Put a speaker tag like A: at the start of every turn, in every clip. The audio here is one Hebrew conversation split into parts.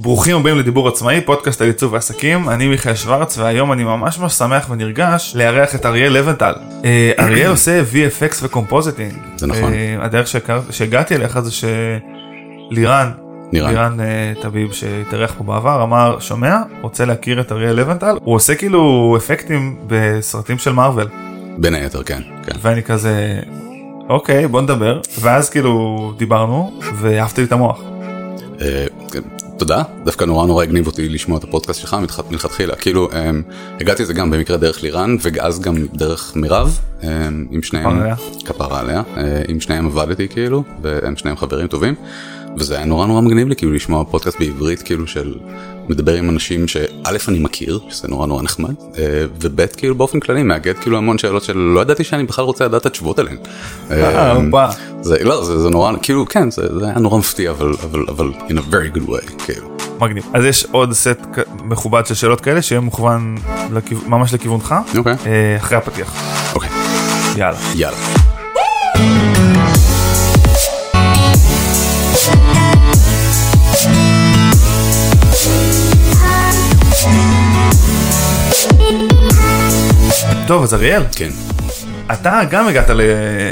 A: ברוכים הבאים לדיבור עצמאי, פודקאסט על עיצוב ועסקים, אני מיכאל שוורץ והיום אני ממש ממש שמח ונרגש לארח את אריאל לבנטל. אה, אריאל עושה VFX ו compositing.
B: זה נכון.
A: אה, הדרך שהגעתי אליך זה שלירן,
B: לירן.
A: אה, טביב שהתארח פה בעבר אמר שומע רוצה להכיר את אריאל לבנטל הוא עושה כאילו אפקטים בסרטים של מארוול
B: בין היתר כן, כן.
A: ואני כזה אוקיי בוא נדבר ואז כאילו דיברנו ואהבתי לי את המוח.
B: תודה, דווקא נורא נורא הגניב אותי לשמוע את הפודקאסט שלך מלכת- מלכתחילה, כאילו אה, הגעתי לזה גם במקרה דרך לירן ואז גם דרך מירב, אה, עם שניהם,
A: כפרה עליה.
B: כפרה עליה, אה, עם שניהם עבדתי כאילו, והם שניהם חברים טובים, וזה היה נורא נורא מגניב לי כאילו לשמוע פודקאסט בעברית כאילו של מדבר עם אנשים שא' אני מכיר, שזה נורא נורא נחמד, אה, וב' כאילו באופן כללי מאגד כאילו המון שאלות שלא ידעתי שאני בכלל רוצה לדעת את התשובות עליהן.
A: אה,
B: אה,
A: וואו.
B: זה לא זה, זה נורא כאילו כן זה, זה היה נורא מפתיע אבל אבל אבל in a very good way כאילו.
A: מגניב. אז יש עוד סט מכובד של שאלות כאלה שיהיה מוכוון לכיו- ממש לכיוונך
B: אוקיי
A: אה, אחרי הפתיח.
B: אוקיי
A: יאללה.
B: יאללה.
A: טוב אז אריאל
B: כן
A: אתה גם הגעת ל-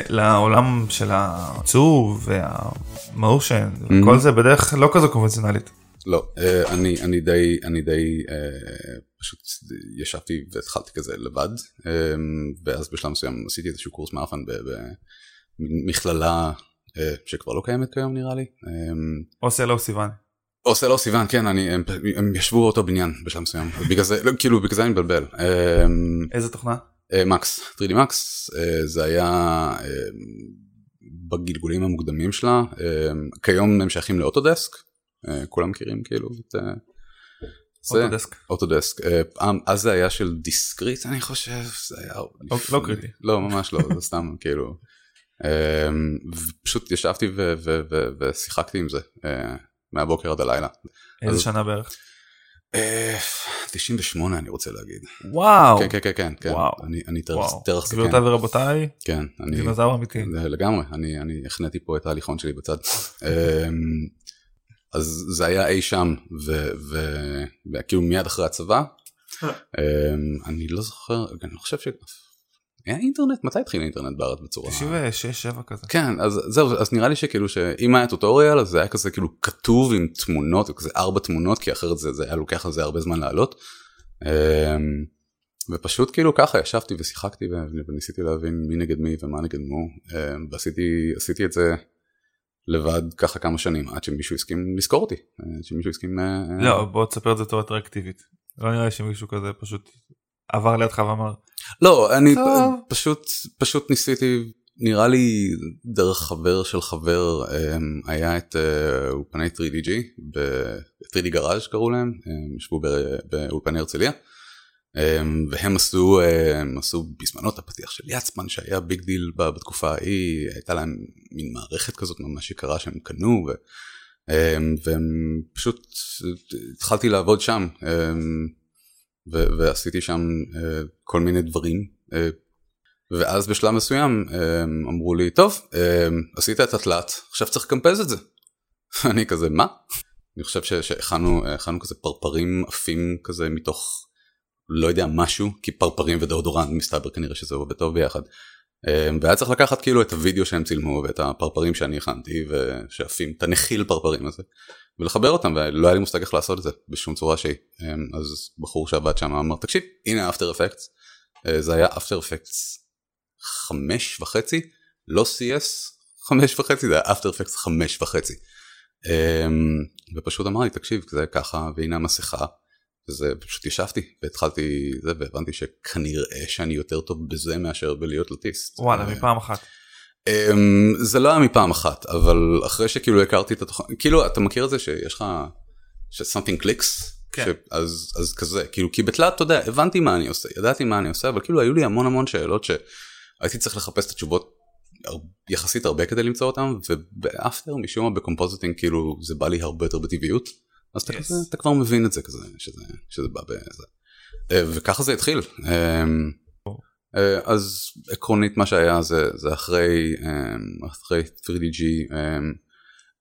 A: לעולם של העיצוב והמושן וכל זה בדרך לא כזו קונבנציונלית.
B: לא אה, אני אני די אני די אה, פשוט ישבתי והתחלתי כזה לבד אה, ואז בשלב מסוים עשיתי איזשהו קורס מאפן במכללה שכבר לא קיימת כיום נראה לי.
A: עושה לא סיוון.
B: עושה לא סיוון כן אני הם, הם ישבו באותו בניין בשלב מסוים בגלל זה לא, כאילו בגלל זה אני מבלבל. אה,
A: איזה תוכנה?
B: אה, מקס 3D מקס אה, זה היה אה, בגלגולים המוקדמים שלה אה, כיום הם שייכים לאוטודסק כולם מכירים כאילו את זה
A: אוטודסק.
B: אוטודסק אז זה היה של דיסקריט אני חושב זה היה
A: לא- לא קריטי.
B: לא ממש לא זה סתם כאילו אה, ופשוט ישבתי ושיחקתי עם זה מהבוקר עד הלילה.
A: איזה
B: אז-
A: שנה בערך?
B: אה, 98 אני רוצה להגיד.
A: וואו.
B: כן כן כן כן כן
A: וואו.
B: אני אני
A: וואו.
B: טרח זקן.
A: גבירותיי ורבותיי
B: כן, אני
A: דינוזאור אמיתי.
B: לגמרי, אני, אני החנאתי פה את ההליכון שלי בצד. אמ, אז זה היה אי שם, וכאילו מיד אחרי הצבא, אמ, אני לא זוכר, אני חושב ש... היה אינטרנט? מתי התחיל האינטרנט בארץ בצורה...
A: 96-7 כזה.
B: כן, אז זהו, אז נראה לי שכאילו שאם היה טוטוריאל אז זה היה כזה כאילו כתוב עם תמונות, כזה ארבע תמונות, כי אחרת זה, זה היה לוקח על זה הרבה זמן לעלות. אמ, ופשוט כאילו ככה ישבתי ושיחקתי וניסיתי להבין מי נגד מי ומה נגד מו, אמ, ועשיתי עשיתי את זה לבד ככה כמה שנים עד שמישהו הסכים לזכור אותי, עד שמישהו הסכים... אה,
A: לא בוא תספר את זה בצורה אטרקטיבית. לא נראה לי שמישהו כזה פשוט עבר לידך ואמר
B: לא, אני פשוט, פשוט ניסיתי, נראה לי דרך חבר של חבר, אמ, היה את אה, אולפני 3DG, ב- 3D גראז' קראו להם, הם ישבו באולפני הרצליה, אמ, והם עשו, הם עשו בזמנו את הפתיח של יצמן שהיה big deal בתקופה ההיא, הייתה להם מין מערכת כזאת ממש יקרה שהם קנו, ו, אמ, והם פשוט, התחלתי לעבוד שם. ועשיתי שם uh, כל מיני דברים uh, ואז בשלב מסוים um, אמרו לי טוב um, עשית את התלת עכשיו צריך לקמפז את זה. אני כזה מה? אני חושב שהכנו הכנו כזה פרפרים עפים כזה מתוך לא יודע משהו כי פרפרים ודאודורנט מסתבר כנראה שזה עובד טוב ביחד. Um, והיה צריך לקחת כאילו את הוידאו שהם צילמו ואת הפרפרים שאני הכנתי ושעפים את הנחיל פרפרים הזה ולחבר אותם ולא היה לי מושג איך לעשות את זה בשום צורה שהיא אמ, אז בחור שעבד שם אמר תקשיב הנה אפטר אפקטס זה היה אפטר אפקטס חמש וחצי לא CS חמש וחצי זה היה אפטר אפקטס חמש וחצי אמ, ופשוט אמר לי תקשיב זה ככה והנה המסכה וזה פשוט ישבתי והתחלתי זה והבנתי שכנראה שאני יותר טוב בזה מאשר בלהיות לוטיסט.
A: וואלה
B: אה,
A: מפעם אחת.
B: אמ, זה לא היה מפעם אחת אבל אחרי שכאילו הכרתי את התוכנית כאילו אתה מכיר את זה שיש לך ש- something clicks
A: כן.
B: ש- אז אז כזה כאילו כי בתלת אתה יודע הבנתי מה אני עושה ידעתי מה אני עושה אבל כאילו היו לי המון המון שאלות שהייתי צריך לחפש את התשובות יחסית הרבה כדי למצוא אותם וב After משום מה ב compositing כאילו זה בא לי הרבה יותר בטבעיות אז אתה
A: Yes.
B: כזה אתה כבר מבין את זה כזה שזה שזה בא בזה אה, וככה זה התחיל. אה, אז עקרונית מה שהיה זה, זה אחרי, אמ, אחרי 3DG אמ,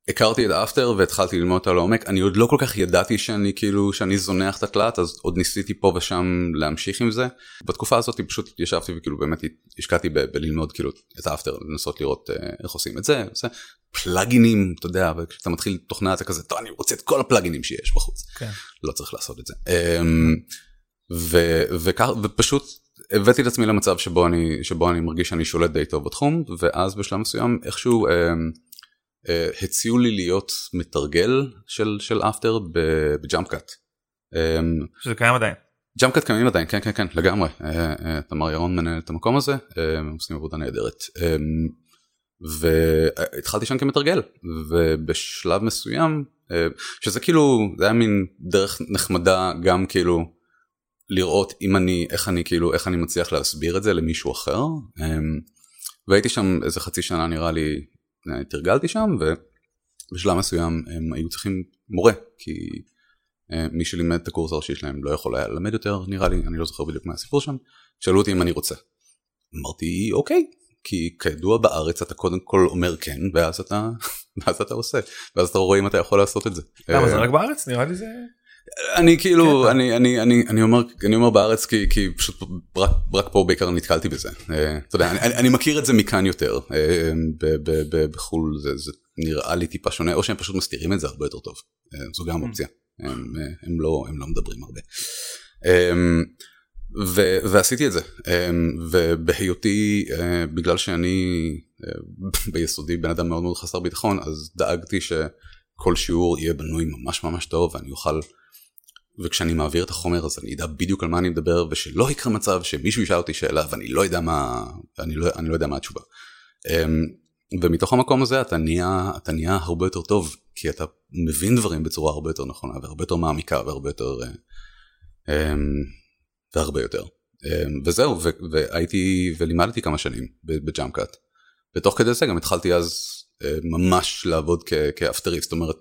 B: הכרתי את אפטר והתחלתי ללמוד אותה לעומק. אני עוד לא כל כך ידעתי שאני כאילו שאני זונח את התלת אז עוד ניסיתי פה ושם להמשיך עם זה. בתקופה הזאת פשוט ישבתי וכאילו באמת השקעתי ב- בללמוד כאילו את האפטר לנסות לראות אה, איך עושים את זה, זה פלאגינים אתה יודע וכשאתה מתחיל תוכנה אתה כזה טוב אני רוצה את כל הפלאגינים שיש בחוץ.
A: כן.
B: לא צריך לעשות את זה. אמ, ו- וכך ופשוט הבאתי את עצמי למצב שבו אני שבו אני מרגיש שאני שולט די טוב בתחום ואז בשלב מסוים איכשהו. אמ, אה, הציעו לי להיות מתרגל של של After ב Jump Cut. אמ,
A: שזה קיים עדיין.
B: Jump Cut קיימים עדיין כן כן כן לגמרי אה, אה, תמר ירון מנהל את המקום הזה הם עושים עבודה נהדרת אמ, והתחלתי שם כמתרגל ובשלב מסוים שזה כאילו זה היה מין דרך נחמדה גם כאילו לראות אם אני איך אני כאילו איך אני מצליח להסביר את זה למישהו אחר אמ, והייתי שם איזה חצי שנה נראה לי תרגלתי שם ובשלב מסוים הם היו צריכים מורה כי אה, מי שלימד את הקורס הראשי שלהם לא יכול היה ללמד יותר נראה לי אני לא זוכר בדיוק מה הסיפור שם שאלו אותי אם אני רוצה. אמרתי אוקיי כי כידוע בארץ אתה קודם כל אומר כן ואז אתה ואז אתה עושה ואז אתה רואה אם אתה יכול לעשות את זה.
A: למה זה
B: אה,
A: רק בארץ נראה לי זה.
B: אני כאילו
A: קטע.
B: אני אני אני אני אומר אני אומר בארץ כי כי פשוט רק רק פה בעיקר נתקלתי בזה. אה, אתה יודע אני- מכיר את זה מכאן יותר. אה, ב- ב- ב- בחול זה זה נראה לי טיפה שונה או שהם פשוט מסתירים את זה הרבה יותר טוב. אה, זו גם אופציה. הם הם לא הם לא מדברים הרבה. ו- ועשיתי את זה. אה, ובהיותי בגלל שאני ביסודי בן אדם מאוד מאוד חסר ביטחון אז דאגתי שכל שיעור יהיה בנוי ממש ממש טוב ואני אוכל וכשאני מעביר את החומר אז אני אדע בדיוק על מה אני מדבר ושלא יקרה מצב שמישהו ישאל אותי שאלה ואני לא יודע מה אני לא, אני לא יודע מה התשובה. אמ, ומתוך המקום הזה אתה נהיה אתה נהיה הרבה יותר טוב כי אתה מבין דברים בצורה הרבה יותר נכונה והרבה יותר מעמיקה והרבה יותר אה, אמ, והרבה יותר אמ, וזהו והייתי ולימדתי כמה שנים ב- בג'אמפקאט ותוך כדי זה גם התחלתי אז אה, ממש לעבוד כאפטריסט זאת אומרת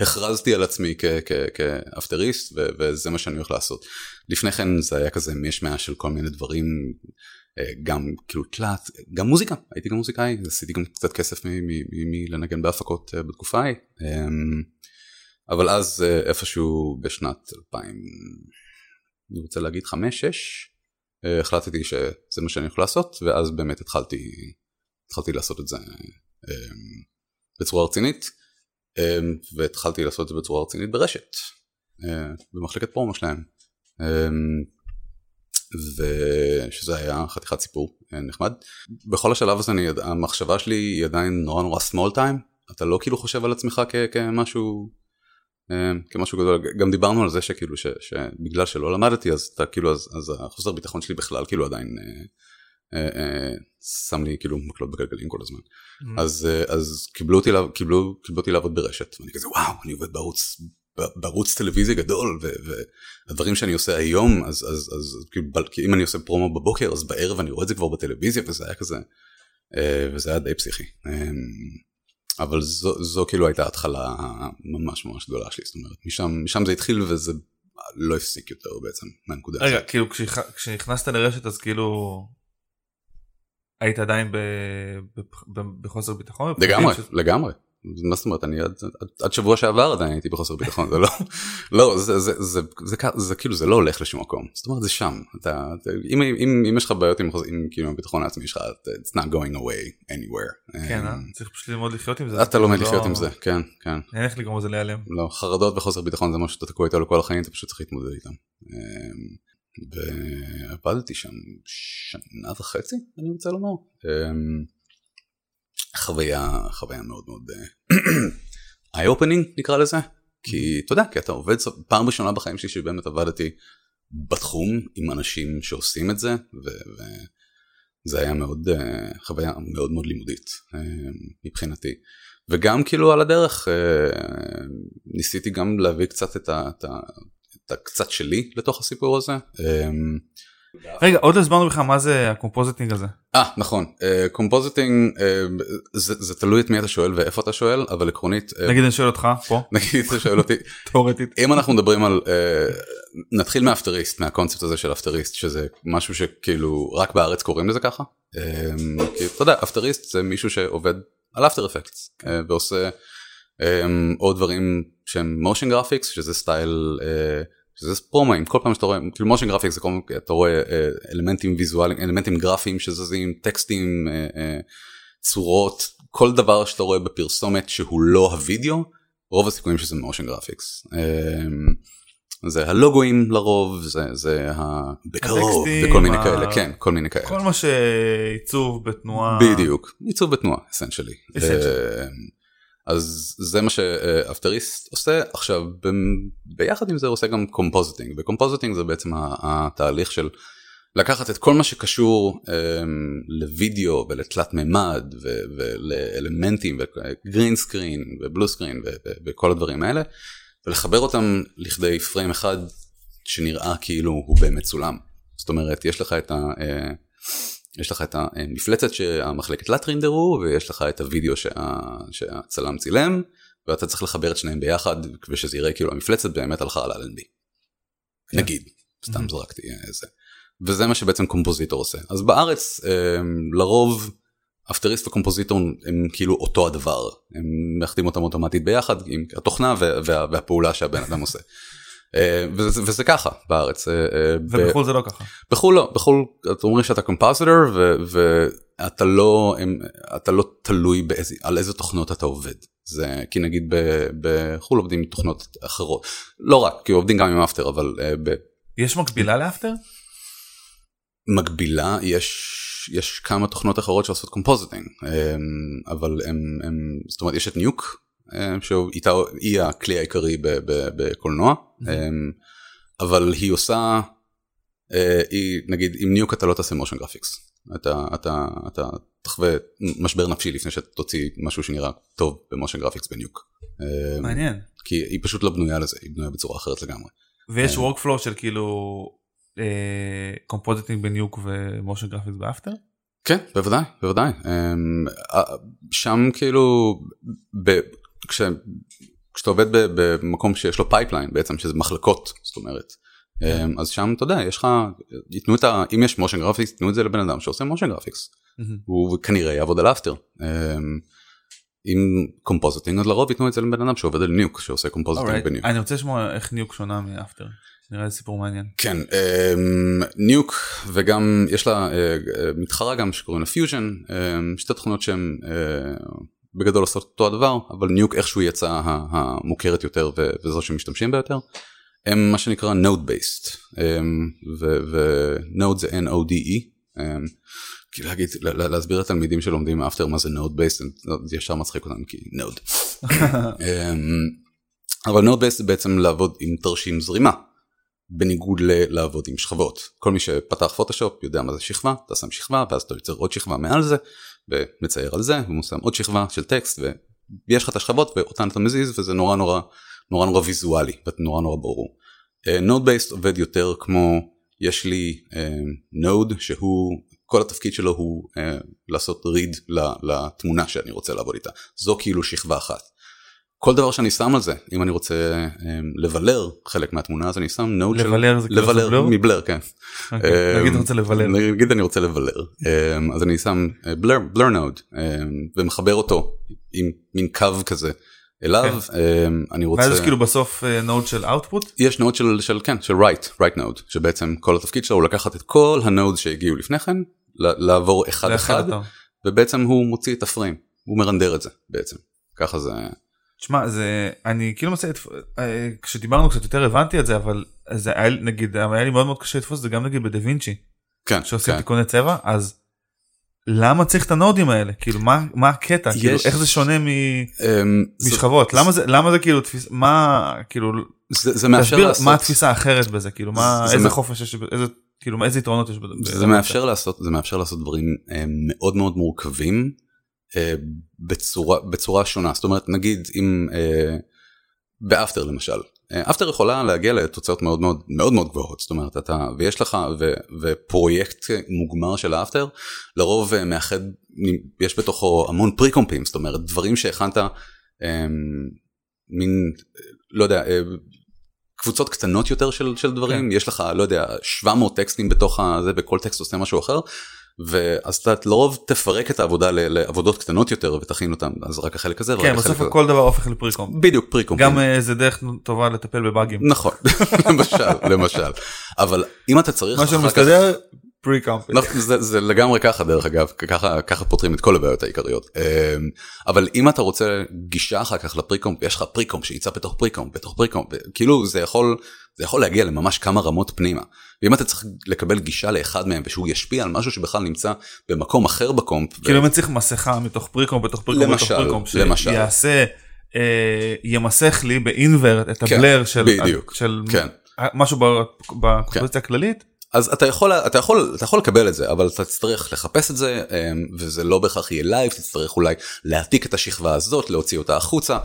B: הכרזתי על עצמי כאפטריסט וזה מה שאני הולך לעשות. לפני כן זה היה כזה יש מעט של כל מיני דברים אה, גם כאילו תלת גם מוזיקה הייתי גם מוזיקאי עשיתי גם קצת כסף מלנגן בהפקות אה, בתקופה ההיא אמ, אבל אז אה, איפשהו בשנת 2000 אני רוצה להגיד 5-6 החלטתי שזה מה שאני יכול לעשות ואז באמת התחלתי התחלתי לעשות את זה בצורה רצינית והתחלתי לעשות את זה בצורה רצינית ברשת אה, במחלקת פרומו שלהם. אמ, ושזה היה חתיכת סיפור אה, נחמד. בכל השלב הזה אני, המחשבה שלי היא עדיין נורא נורא small time. אתה לא כאילו חושב על עצמך כ, כמשהו אה, כמשהו גדול. גם דיברנו על זה שכאילו ש, שבגלל שלא למדתי אז אתה כאילו אז, אז החוסר ביטחון שלי בכלל כאילו עדיין שם לי כאילו מקלות בגלגלים כל הזמן
A: Mm.
B: אז אה, אז קיבלו אותי קיבלו קיבלו אותי לעבוד ברשת ואני כזה וואו אני עובד בערוץ בערוץ טלוויזיה גדול ו- והדברים שאני עושה היום אז אז אז כאילו כי אם אני עושה פרומו בבוקר אז בערב אני רואה את זה כבר בטלוויזיה וזה היה כזה אה, וזה היה די פסיכי אה, אבל זו, זו כאילו הייתה התחלה ממש ממש גדולה שלי זאת אומרת משם משם זה התחיל וזה לא הפסיק יותר בעצם מהנקודה
A: רגע
B: הזאת.
A: כאילו כשנכ- כשנכנסת לרשת אז כאילו היית עדיין בחוסר ביטחון?
B: לגמרי לגמרי מה זאת אומרת אני עד, עד, עד שבוע שעבר עדיין הייתי בחוסר ביטחון זה לא לא זה זה זה זה זה זה כאילו זה לא הולך לשום מקום זאת אומרת זה שם אתה אתה- אם אם אם יש לך בעיות עם עם כאילו הביטחון העצמי שלך it's not going away anywhere
A: כן?
B: אמ,
A: צריך פשוט ללמוד לחיות עם זה.
B: אתה לומד
A: לא-
B: לחיות עם זה כן כן
A: אין איך לגרום לזה להיעלם.
B: לא חרדות וחוסר ביטחון זה משהו שאתה תקוע איתו לכל החיים אתה פשוט צריך להתמודד איתם. אמ, ועבדתי שם שנה וחצי אני רוצה לומר. אמ, חוויה חוויה מאוד מאוד איי אופנינג נקרא לזה כי אתה יודע כי אתה עובד פעם ראשונה בחיים שלי שבאמת עבדתי בתחום עם אנשים שעושים את זה וזה היה מאוד אה, חוויה מאוד מאוד לימודית אה, מבחינתי וגם כאילו על הדרך אה, ניסיתי גם להביא קצת את, ה, את, ה, הקצת שלי לתוך הסיפור הזה. אה,
A: רגע עוד לא הסברנו בכלל מה זה ה compositing הזה.
B: אה נכון compositing זה, זה תלוי את מי אתה שואל ואיפה אתה שואל אבל עקרונית אה,
A: נגיד אני שואל אותך פה
B: נגיד אתה שואל אותי תאורטית אם אנחנו מדברים על אה, נתחיל מאפטריסט מהקונספט הזה של אפטריסט שזה משהו שכאילו רק בארץ קוראים לזה ככה אה, כי אתה יודע אפטריסט זה מישהו שעובד על אפטר אפקטס ועושה אמ, או דברים שהם motion graphics שזה סטייל אה, שזה פרומואים כל פעם שאתה רואה כאילו motion graphics זה כל פעם אתה רואה אה, אלמנטים ויזואליים אלמנטים גרפיים שזזים טקסטים אה, צורות כל דבר שאתה רואה בפרסומת שהוא לא הוידאו רוב הסיכויים שזה graphics. אמ, זה הלוגוים לרוב זה זה בקרוב. וכל מיני כאלה כן כל מיני כאלה.
A: כל מה שעיצוב בתנועה.
B: בדיוק עיצוב בתנועה essentially אז זה מה שאפטריסט עושה עכשיו ביחד עם זה הוא עושה גם compositing ו compositing זה בעצם התהליך של לקחת את כל מה שקשור um, לוידאו ולתלת מימד ולאלמנטים ו green screen ו blue screen וכל הדברים האלה ולחבר אותם לכדי פריים אחד שנראה כאילו הוא באמת צולם. זאת אומרת יש לך את ה... Uh, יש לך את המפלצת שהמחלקת תלת רינדרו ויש לך את הוידאו שה, שהצלם צילם ואתה צריך לחבר את שניהם ביחד ושזה יראה כאילו המפלצת באמת הלכה על אלנבי. כן. נגיד, סתם זרקתי איזה. וזה מה שבעצם קומפוזיטור עושה. אז בארץ לרוב אפטריסט וקומפוזיטור הם כאילו אותו הדבר, הם מאחדים אותם אוטומטית ביחד עם התוכנה וה, והפעולה שהבן אדם עושה. אה, וזה, וזה ככה בארץ. אה,
A: אה, ובחו"ל זה לא ככה.
B: בחו"ל לא, בחו"ל אתה אומר שאתה compositor ואתה לא, אתה לא תלוי באיזה, על איזה תוכנות אתה עובד. זה כי נגיד בחו"ל עובדים עם תוכנות אחרות. לא רק, כי עובדים גם עם After אבל... ב...
A: יש מקבילה ל After?
B: מקבילה יש יש כמה תוכנות אחרות שעושות compositing אבל הם, הם זאת אומרת יש את Nuke שהיא הכלי העיקרי בקולנוע אמ, אבל היא עושה אה, היא נגיד עם Nuke אתה לא תעשה motion graphics אתה אתה אתה תחווה משבר נפשי לפני שתוציא משהו שנראה טוב ב motion graphics ב Nuke.
A: אמ, מעניין.
B: כי היא פשוט לא בנויה לזה היא בנויה בצורה אחרת לגמרי.
A: ויש אה, של כאילו compositing ב Nuke ו motion graphics ב After?
B: כן בוודאי בוודאי אמ, שם כאילו כש, כשאתה עובד במקום שיש לו pipeline בעצם שזה מחלקות זאת אומרת כן. אמ, אז שם אתה יודע יש לך ייתנו את ה... אם יש motion graphics תנו את זה לבן אדם שעושה motion graphics הוא כנראה יעבוד על After. אם compositing אז לרוב ייתנו את זה לבן אדם שעובד על Nuke שעושה compositing ב Nuke.
A: אני רוצה לשמוע איך Nuke שונה מ After. נראה לי סיפור מעניין.
B: כן, אמ, Nuke וגם יש לה אה, אה, מתחרה גם שקוראים לה פיוז'ן, אמ, שתי תוכנות שהן אה, בגדול עושות אותו הדבר, אבל Nuke איכשהו יצא המוכרת יותר וזו שמשתמשים בה יותר. הם מה שנקרא node based, אמ, ו-node זה N-O-D-E. כי להגיד, להסביר לתלמידים שלומדים After מה זה node based, זה ישר מצחיק אותם כי node. אבל node based זה בעצם לעבוד עם תרשים זרימה. בניגוד ללעבוד עם שכבות. כל מי שפתח פוטושופ יודע מה זה שכבה, אתה שם שכבה ואז אתה יוצר עוד שכבה מעל זה ומצייר על זה ושם עוד שכבה של טקסט ויש לך את השכבות ואותן אתה מזיז וזה נורא נורא נורא נורא ויזואלי ונורא נורא ברור. node uh, based עובד יותר כמו יש לי node uh, שהוא כל התפקיד שלו הוא uh, לעשות read לתמונה שאני רוצה לעבוד איתה זו כאילו שכבה אחת. כל דבר שאני שם על זה אם אני רוצה לבלר חלק מהתמונה אז אני שם node
A: של לבלר זה כאילו לבלר
B: מבלר כן.
A: אוקיי, נגיד רוצה לבלר
B: נגיד אני רוצה לבלר אז אני שם blur blur node ומחבר אותו עם מין קו כזה אליו כן. אני רוצה
A: ואז כאילו בסוף node של output
B: יש node של של כן של write write node שבעצם כל התפקיד שלו הוא לקחת את כל ה node שהגיעו לפני כן לעבור אחד אחד ובעצם הוא מוציא את הפריים הוא מרנדר את זה בעצם. ככה זה.
A: תשמע זה אני כאילו מוצא אה, כשדיברנו קצת יותר הבנתי את זה אבל זה היה נגיד היה לי מאוד מאוד קשה לתפוס זה גם נגיד בדה וינצ'י.
B: כן.
A: שעושים כן. תיקוני צבע אז למה צריך את הנודים האלה כאילו מה מה הקטע יש... כאילו איך זה שונה מ... אמ, משכבות למה זה למה זה כאילו תפיס מה כאילו
B: זה, זה מאפשר
A: לעשות מה התפיסה האחרת בזה כאילו מה איזה חופש יש איזה כאילו איזה יתרונות יש
B: בזה זה מאפשר לעשות זה מאפשר לעשות דברים אה, מאוד מאוד מורכבים בצורה בצורה שונה. זאת אומרת נגיד אם אה, באפטר למשל אפטר יכולה להגיע לתוצאות מאוד מאוד מאוד מאוד גבוהות. זאת אומרת אתה ויש לך ו, ופרויקט מוגמר של האפטר לרוב אה, מאחד יש בתוכו המון פריקומפים. זאת אומרת דברים שהכנת מין לא יודע קבוצות קטנות יותר של, של דברים. כן. יש לך לא יודע 700 טקסטים בתוך הזה וכל טקסט עושה משהו אחר ואז אתה לרוב תפרק את העבודה לעבודות קטנות יותר ותכין אותם אז רק החלק הזה
A: כן, בסוף. כל דבר הופך לפריקום.
B: בדיוק פריקום.
A: גם אה, זה דרך טובה לטפל בבאגים.
B: נכון למשל למשל אבל אם אתה צריך
A: מה שמסתדר, פריקום.
B: נכון, זה, זה לגמרי ככה דרך אגב ככה ככה פותרים את כל הבעיות העיקריות אמ, אבל אם אתה רוצה גישה אחר כך ל precomp יש לך precomp שיצא בתוך precomp בתוך precomp כאילו זה יכול זה יכול להגיע לממש כמה רמות פנימה ואם אתה צריך לקבל גישה לאחד מהם ושהוא ישפיע על משהו שבכלל נמצא במקום אחר ב comp ו-
A: כאילו אם אני צריך מסכה מתוך precomp בתוך precomp בתוך precomp,
B: למשל.
A: שיעשה, אה, ימסך לי ב invert את
B: כן,
A: ה blur של
B: בדיוק,
A: של
B: כן.
A: משהו בקומפוזיציה הכללית.
B: אז אתה יכול אתה יכול אתה יכול לקבל את זה אבל אתה תצטרך לחפש את זה אמ, וזה לא בהכרח יהיה live תצטרך אולי להעתיק את השכבה הזאת להוציא אותה החוצה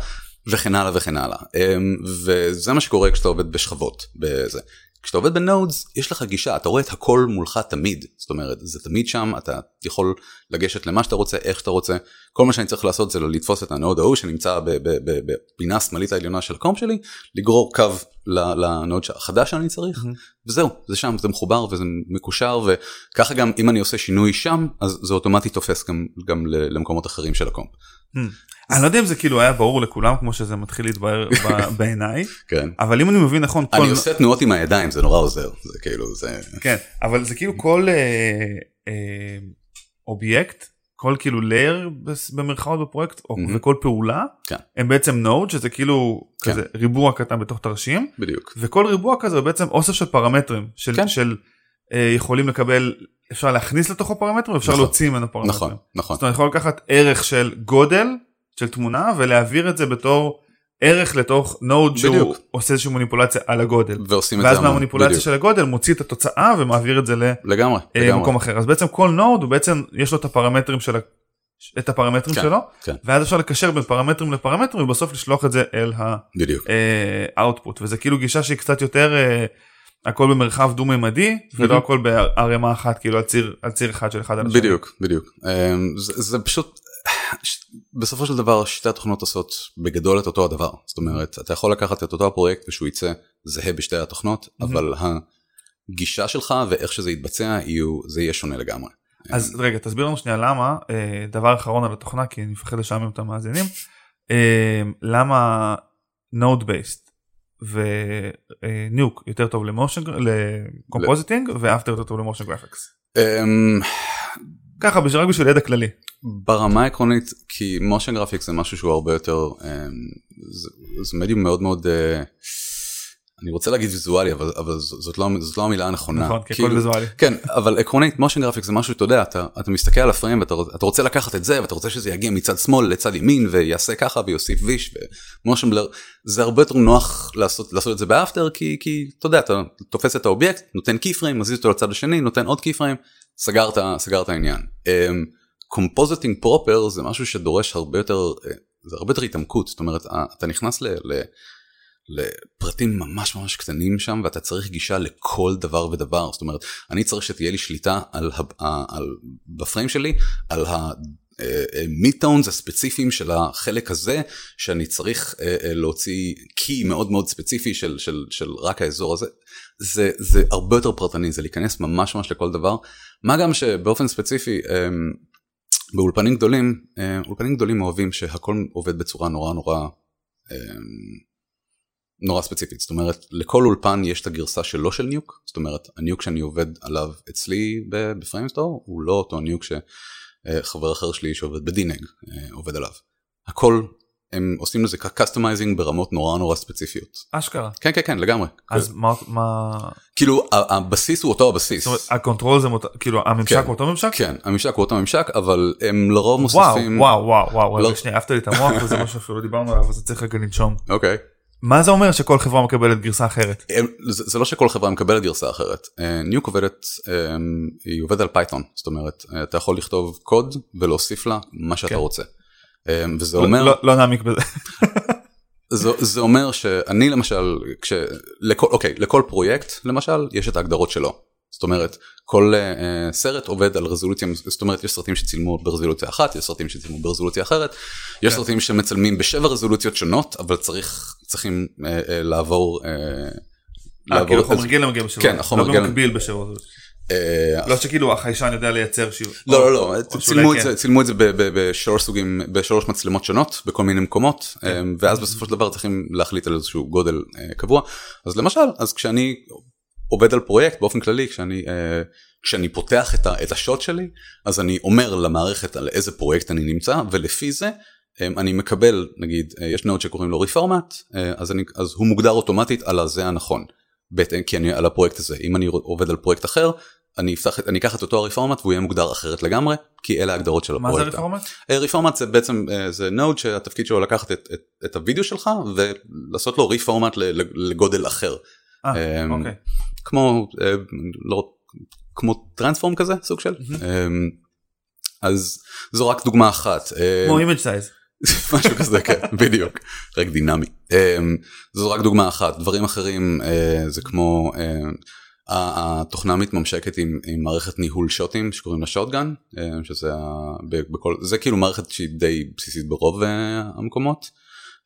B: וכן הלאה וכן הלאה. אמ, וזה מה שקורה כשאתה עובד בשכבות בזה. כשאתה עובד ב nodes יש לך גישה אתה רואה את הכל מולך תמיד. זאת אומרת זה תמיד שם אתה יכול לגשת למה שאתה רוצה איך שאתה רוצה. כל מה שאני צריך לעשות זה לתפוס את ה node ההוא שנמצא בפינה השמאלית העליונה של ה comp שלי לגרור קו ל node החדש שאני צריך וזהו זה שם זה מחובר וזה מקושר וככה גם אם אני עושה שינוי שם אז זה אוטומטית תופס גם גם למקומות אחרים של ה comp.
A: אני לא יודע אם זה כאילו היה ברור לכולם כמו שזה מתחיל להתבהר בעיניי,
B: כן.
A: אבל אם אני מבין נכון, כל-
B: אני עושה תנועות עם הידיים זה נורא עוזר זה כאילו זה
A: כן, אבל זה כאילו כל אה, אה, אובייקט, כל כאילו layer במרכאות בפרויקט, או-
B: מהמם.
A: וכל פעולה,
B: כן.
A: הם בעצם node, שזה כאילו
B: כן.
A: כזה ריבוע קטן בתוך תרשים,
B: בדיוק
A: וכל ריבוע כזה הוא בעצם אוסף של פרמטרים, של,
B: כן.
A: של אה, יכולים לקבל, אפשר להכניס לתוכו פרמטרים, אפשר
B: נכון.
A: להוציא ממנו פרמטרים.
B: נכון נכון
A: זאת אומרת, יכול לקחת ערך של גודל של תמונה ולהעביר את זה בתור ערך לתוך node שהוא
B: בדיוק.
A: עושה איזושהי מניפולציה על הגודל.
B: ועושים את זה
A: ואז. מהמניפולציה
B: בדיוק.
A: של הגודל מוציא את התוצאה ומעביר את זה
B: לגמרי
A: למקום
B: לגמרי
A: אחר אז בעצם כל node הוא בעצם יש לו את הפרמטרים של את הפרמטרים
B: כן,
A: שלו
B: כן.
A: ואז אפשר לקשר בין פרמטרים לפרמטרים ובסוף לשלוח את זה אל
B: בדיוק
A: האוטפוט וזה כאילו גישה שהיא קצת יותר אה, הכל במרחב דו ממדי ולא הכל בערימה אחת כאילו על ציר על ציר אחד של אחד על השני.
B: בדיוק בדיוק אמ, זה, זה פשוט בסופו של דבר שתי התוכנות עושות בגדול את אותו הדבר זאת אומרת אתה יכול לקחת את אותו הפרויקט ושהוא יצא זהה בשתי התוכנות אבל הגישה שלך ואיך שזה יתבצע יהיו זה יהיה שונה לגמרי.
A: אז רגע תסביר לנו שנייה למה אה, דבר אחרון על התוכנה כי אני מפחד לשעמם את המאזינים אה, למה node based ו Nuke יותר טוב ל motion ל compositing ו After יותר טוב ל motion
B: graphics.
A: ככה בשביל רק בשביל ידע כללי.
B: ברמה העקרונית כי motion graphics זה משהו שהוא הרבה יותר אמ, זה, זה מדיום מאוד מאוד אה, אני רוצה להגיד ויזואלי אבל, אבל זאת, לא, זאת לא המילה הנכונה.
A: נכון כי
B: כאילו-
A: הכל ויזואלי.
B: כן אבל עקרונית motion graphic זה משהו אתה יודע אתה, אתה מסתכל על הפריים ואתה רוצ- אתה רוצה לקחת את זה ואתה רוצה שזה יגיע מצד שמאל לצד ימין ויעשה ככה ויוסיף ויש ו motion blur זה הרבה יותר נוח לעשות לעשות את זה ב After כי כי אתה יודע אתה תופס את האובייקט נותן key frame מזיז אותו לצד השני נותן עוד key frame סגרת סגרת העניין. compositing proper זה משהו שדורש הרבה יותר אה, זה הרבה יותר התעמקות זאת אומרת אה, אתה נכנס ל... ל לפרטים ממש ממש קטנים שם ואתה צריך גישה לכל דבר ודבר זאת אומרת אני צריך שתהיה לי שליטה על, ה- על בפריים שלי על ה midtones הספציפיים של החלק הזה שאני צריך אה, אה, להוציא key מאוד מאוד ספציפי של, של, של רק האזור הזה זה, זה הרבה יותר פרטני זה להיכנס ממש ממש לכל דבר. מה גם שבאופן ספציפי אה, באולפנים גדולים אה, אולפנים גדולים אוהבים שהכל עובד בצורה נורא נורא אה, נורא ספציפית. זאת אומרת לכל אולפן יש את הגרסה שלו של Nuke זאת אומרת ה Nuke שאני עובד עליו אצלי ב Framestore הוא לא אותו Nuke שחבר אחר שלי שעובד ב DNEG אה, עובד עליו הכל הם עושים לזה customizing ברמות נורא נורא ספציפיות
A: אשכרה.
B: כן כן כן לגמרי
A: אז מה מה
B: כאילו הבסיס הוא אותו הבסיס
A: זאת אומרת, ה control זה מות- כאילו הממשק
B: כן.
A: הוא אותו ממשק?
B: כן הממשק הוא אותו ממשק אבל הם לרוב
A: וואו
B: מוסיפים
A: וואו וואו וואו
B: לא-
A: שנייה העפת לי את המוח וזה משהו שאפילו לא דיברנו עליו אז צריך רגע לנשום.
B: אוקיי
A: מה זה אומר שכל חברה מקבלת גרסה אחרת?
B: זה, זה לא שכל חברה מקבלת גרסה אחרת. אה, Nuke עובדת, אה, היא עובדת על Python, זאת אומרת, אה, אתה יכול לכתוב קוד ולהוסיף לה מה שאתה
A: כן.
B: רוצה. אה, וזה
A: לא-
B: אומר,
A: לא- לא נעמיק בזה.
B: זה, זה אומר שאני למשל, כש, לכל, אוקיי, לכל פרויקט למשל יש את ההגדרות שלו. זאת אומרת, כל אה, סרט עובד על רזולוציה, זאת אומרת, יש סרטים שצילמו ברזולוציה אחת, יש סרטים שצילמו ברזולוציה אחרת, יש
A: כן.
B: סרטים שמצלמים בשבע רזולוציות שונות, אבל צריך, צריכים אה, אה, לעבור,
A: אה, כאילו חומר גלם מגיע בשבוע.
B: כן, החומר
A: לא
B: גלם.
A: במקביל בשבוע.
B: אה,
A: לא שכאילו החיישן יודע לייצר שיעור.
B: לא לא לא צילמו את
A: כן.
B: זה צילמו את זה בשלוש סוגים בשלוש מצלמות שונות בכל מיני מקומות
A: כן.
B: אה, ואז בסופו של דבר צריכים להחליט על איזשהו גודל אה, קבוע אז למשל אז כשאני עובד על פרויקט באופן כללי כשאני אה, כשאני פותח את, ה, את ה shot שלי אז אני אומר למערכת על איזה פרויקט אני נמצא ולפי זה אה, אני מקבל נגיד אה, יש node שקוראים לו Reformat אז אני אז הוא מוגדר אוטומטית על הזה הנכון. בהתאם כי אני על הפרויקט הזה אם אני עובד על פרויקט אחר אני אפתח אני אקח את אותו ה Reformat והוא יהיה מוגדר אחרת לגמרי כי אלה ההגדרות של
A: מה
B: הפרויקט.
A: זה Reformat?
B: אה, Reformat זה בעצם אה, זה node שהתפקיד שלו לקחת את, את, את הוידאו שלך ולעשות לו reformat ל- לגודל אחר
A: אה,
B: אמ,
A: אוקיי.
B: כמו אה, לא כמו Transform כזה סוג של? אמ, אז זו רק דוגמה אחת אה,
A: כמו image size.
B: משהו כזה כן בדיוק. רק דינמי. אמ, זו רק דוגמה אחת. דברים אחרים אה, זה כמו התוכנה מתממשקת עם, עם מערכת ניהול שוטים שקוראים לה שוטגן שזה בכל זה כאילו מערכת שהיא די בסיסית ברוב המקומות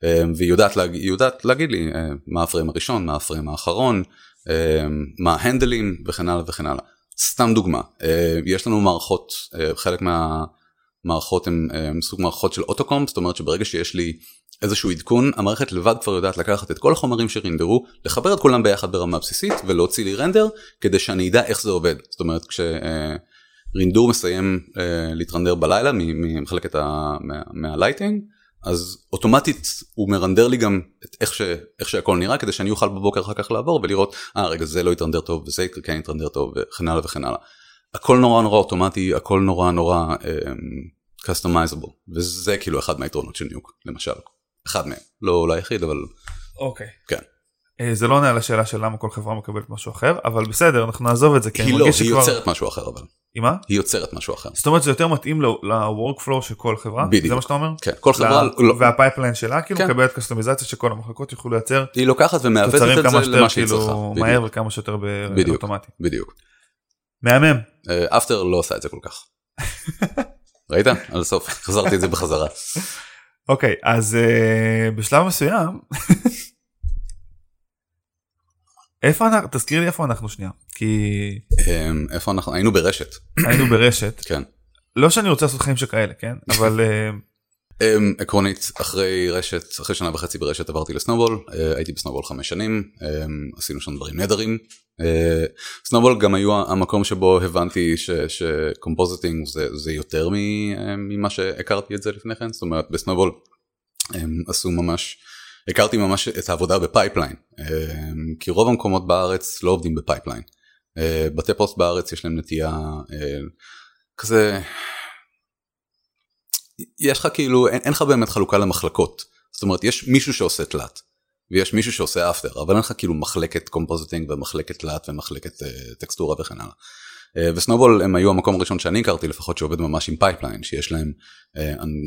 B: והיא יודעת, היא יודעת להגיד לי אה, מה הפריים הראשון מה הפריים האחרון אה, מה ההנדלים וכן הלאה וכן הלאה. סתם דוגמה אה, יש לנו מערכות אה, חלק מה... מערכות הם, הם סוג מערכות של אוטוקום זאת אומרת שברגע שיש לי איזשהו עדכון המערכת לבד כבר יודעת לקחת את כל החומרים שרינדרו לחבר את כולם ביחד ברמה בסיסית ולהוציא לי רנדר כדי שאני אדע איך זה עובד. זאת אומרת כשרינדור מסיים להתרנדר בלילה ממחלקת ה- מה- מהלייטינג אז אוטומטית הוא מרנדר לי גם את איך, ש, איך שהכל נראה כדי שאני אוכל בבוקר אחר כך לעבור ולראות אה רגע זה לא יתרנדר טוב וזה כן יתרנדר טוב וכן הלאה וכן הלאה. הכל נורא נורא אוטומטי הכל נורא נורא customizable וזה כאילו אחד מהיתרונות של Nuke למשל אחד מהם לא אולי היחיד אבל
A: אוקיי.
B: כן.
A: אה, זה לא עונה על השאלה של למה כל חברה מקבלת משהו אחר אבל בסדר אנחנו נעזוב את זה כי
B: היא לא היא
A: שכבר.
B: יוצרת משהו אחר אבל
A: היא מה?
B: היא יוצרת משהו אחר
A: זאת אומרת זה יותר מתאים ל-workflow של כל חברה?
B: בדיוק.
A: זה מה שאתה אומר?
B: כן כל חברה
A: ל-
B: לא,
A: וה pipeline שלה כאילו
B: כן.
A: מקבלת קסטומיזציה שכל המחלקות יוכלו לייצר
B: היא לוקחת ומעוותת את זה למה שהיא צריכה
A: כאילו מהר וכמה שיותר. באוטומטי.
B: בדיוק
A: מהמם.
B: אפטר לא עושה את זה כל כך. ראית? על הסוף חזרתי את זה בחזרה.
A: אוקיי אז אה, בשלב מסוים איפה אנחנו תזכיר לי איפה אנחנו שנייה כי
B: אמ, איפה אנחנו? היינו ברשת.
A: היינו ברשת.
B: כן.
A: לא שאני רוצה לעשות חיים שכאלה כן? אבל אה,
B: אמ, עקרונית אחרי רשת אחרי שנה וחצי ברשת עברתי לסנובול אה, הייתי בסנובול חמש שנים אמ, עשינו שם דברים נהדרים. אה, Snowball גם היו המקום שבו הבנתי ש compositing זה, זה יותר אה, ממה שהכרתי את זה לפני כן. זאת אומרת ב Snowball הם עשו ממש הכרתי ממש את העבודה ב pipeline אמ, כי רוב המקומות בארץ לא עובדים ב pipeline. אה, בתי פוסט בארץ יש להם נטייה אה, כזה יש לך כאילו אין, אין לך באמת חלוקה למחלקות זאת אומרת יש מישהו שעושה תלת ויש מישהו שעושה After אבל אין לך כאילו מחלקת compositing ומחלקת תלת ומחלקת אה, טקסטורה וכן הלאה. אה, ו Snowball הם היו המקום הראשון שאני הכרתי לפחות שעובד ממש עם pipeline שיש להם אה,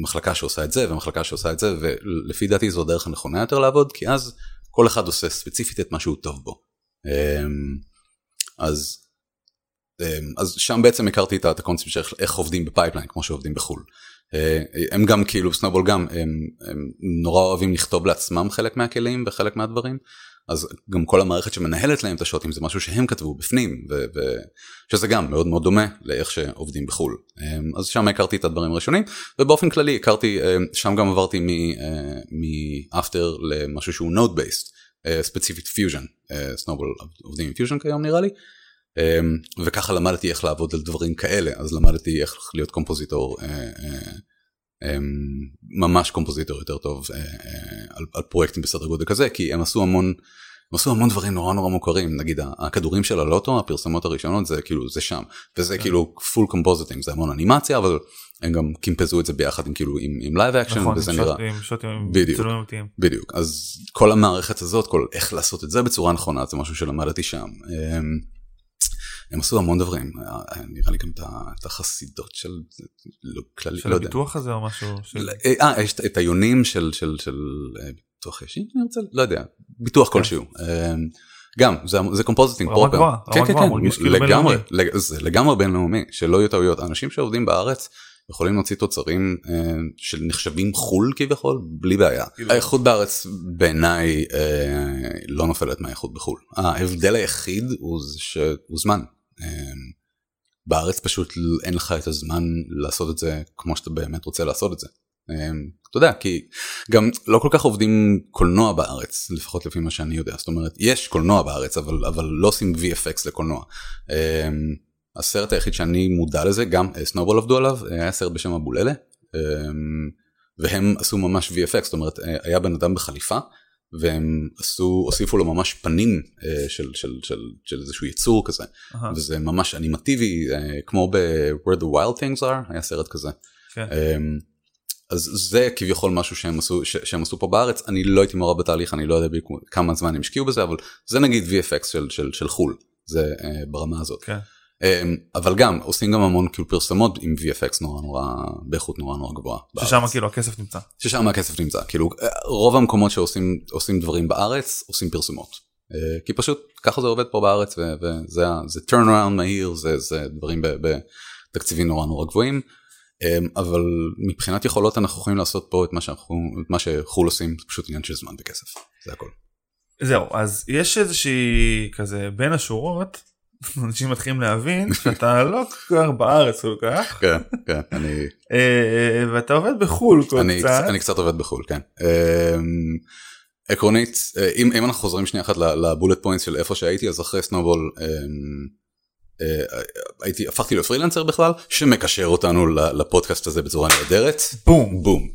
B: מחלקה שעושה את זה ומחלקה שעושה את זה ולפי דעתי זו הדרך הנכונה יותר לעבוד כי אז כל אחד עושה ספציפית את מה שהוא טוב בו. אמ, אז אז שם בעצם הכרתי את הקונספט של איך- עובדים ב pipeline כמו שעובדים בחו"ל. אה, הם גם כאילו Snowball גם הם, הם נורא אוהבים לכתוב לעצמם חלק מהכלים וחלק מהדברים אז גם כל המערכת שמנהלת להם את השוטים זה משהו שהם כתבו בפנים ו- שזה גם מאוד מאוד דומה לאיך שעובדים בחו"ל אמ, אז שם הכרתי את הדברים הראשונים ובאופן כללי הכרתי אמ, שם גם עברתי מ After למשהו שהוא node based ספציפית Fusion Snowball עובדים עם פיוז'ן כיום נראה לי. אמ, וככה למדתי איך לעבוד על דברים כאלה אז למדתי איך להיות compositor אה, אמ, ממש compositor יותר טוב אה, אה, על, על פרויקטים בסדר גודל כזה כי הם עשו המון הם עשו המון דברים נורא נורא מוכרים נגיד הכדורים של הלוטו הפרסומות הראשונות זה כאילו זה שם וזה
A: כן.
B: כאילו full compositing זה המון אנימציה אבל הם גם קימפזו את זה ביחד עם כאילו עם, עם live action
A: נכון
B: וזה נראה
A: עם שוטים
B: בדיוק. בדיוק אז כל המערכת הזאת כל איך לעשות את זה בצורה נכונה זה משהו שלמדתי שם. הם עשו המון דברים היה- נראה לי גם את החסידות של לא כללי
A: של
B: לא יודע.
A: הביטוח הזה או משהו של-
B: אה יש את- היונים של של של אה, ביטוח ישיר אני רוצה לא יודע ביטוח כלשהו. אמ, גם זה זה compositing
A: רמה גבוהה,
B: כן
A: רמה
B: כן
A: גבוהה,
B: כן
A: מרגיש כאילו
B: לגמרי זה לגמרי בינלאומי שלא יהיו טעויות אנשים שעובדים בארץ יכולים להוציא תוצרים אה, של נחשבים חו"ל כביכול בלי בעיה.
A: כאילו-
B: האיכות בארץ בעיניי אה, לא נופלת מהאיכות בחו"ל. ההבדל היחיד הוא זמן. אה, בארץ פשוט אין לך את הזמן לעשות את זה כמו שאתה באמת רוצה לעשות את זה. אמ, אתה יודע כי גם לא כל כך עובדים קולנוע בארץ לפחות לפי מה שאני יודע זאת אומרת יש קולנוע בארץ אבל אבל לא עושים VFX לקולנוע. אמ, הסרט היחיד שאני מודע לזה גם סנובול עבדו עליו היה סרט בשם הבוללה אמ, והם עשו ממש VFX זאת אומרת היה בן אדם בחליפה והם עשו הוסיפו לו ממש פנים uh, של, של, של, של איזשהו יצור כזה uh-huh. וזה ממש אנימטיבי uh, כמו ב-where the wild things are היה סרט כזה. Okay. כן. Um, אז זה כביכול משהו שהם עשו ש, שהם עשו פה בארץ אני לא הייתי מעורב בתהליך אני לא יודע כמה זמן הם השקיעו בזה אבל זה נגיד VFX של, של, של חול זה uh, ברמה הזאת. Okay. אמ, אבל גם עושים גם המון כאילו פרסומות עם VFX נורא נורא באיכות נורא נורא גבוהה.
A: ששם כאילו הכסף נמצא.
B: ששם הכסף נמצא כאילו רוב המקומות שעושים עושים דברים בארץ עושים פרסומות. אה, כי פשוט ככה זה עובד פה בארץ וזה זה turn around מהיר זה זה דברים בתקציבים נורא נורא גבוהים. אמ, אבל מבחינת יכולות אנחנו יכולים לעשות פה את מה שאנחנו את מה שחו"ל עושים זה פשוט עניין של זמן וכסף זה הכל.
A: זהו אז יש איזושהי כזה בין השורות אנשים מתחילים להבין שאתה לא כבר בארץ כל כך.
B: כן, כן, אני...
A: אה, ואתה עובד בחו"ל קצת.
B: אני קצת עובד בחו"ל, כן. אמ, עקרונית, אה, אם, אם אנחנו חוזרים שנייה אחת ל bullet point של איפה שהייתי, אז אחרי Snowball אמ, אה, הייתי, הפכתי לפרילנסר בכלל, שמקשר אותנו לפודקאסט הזה בצורה נהדרת.
A: בום.
B: בום.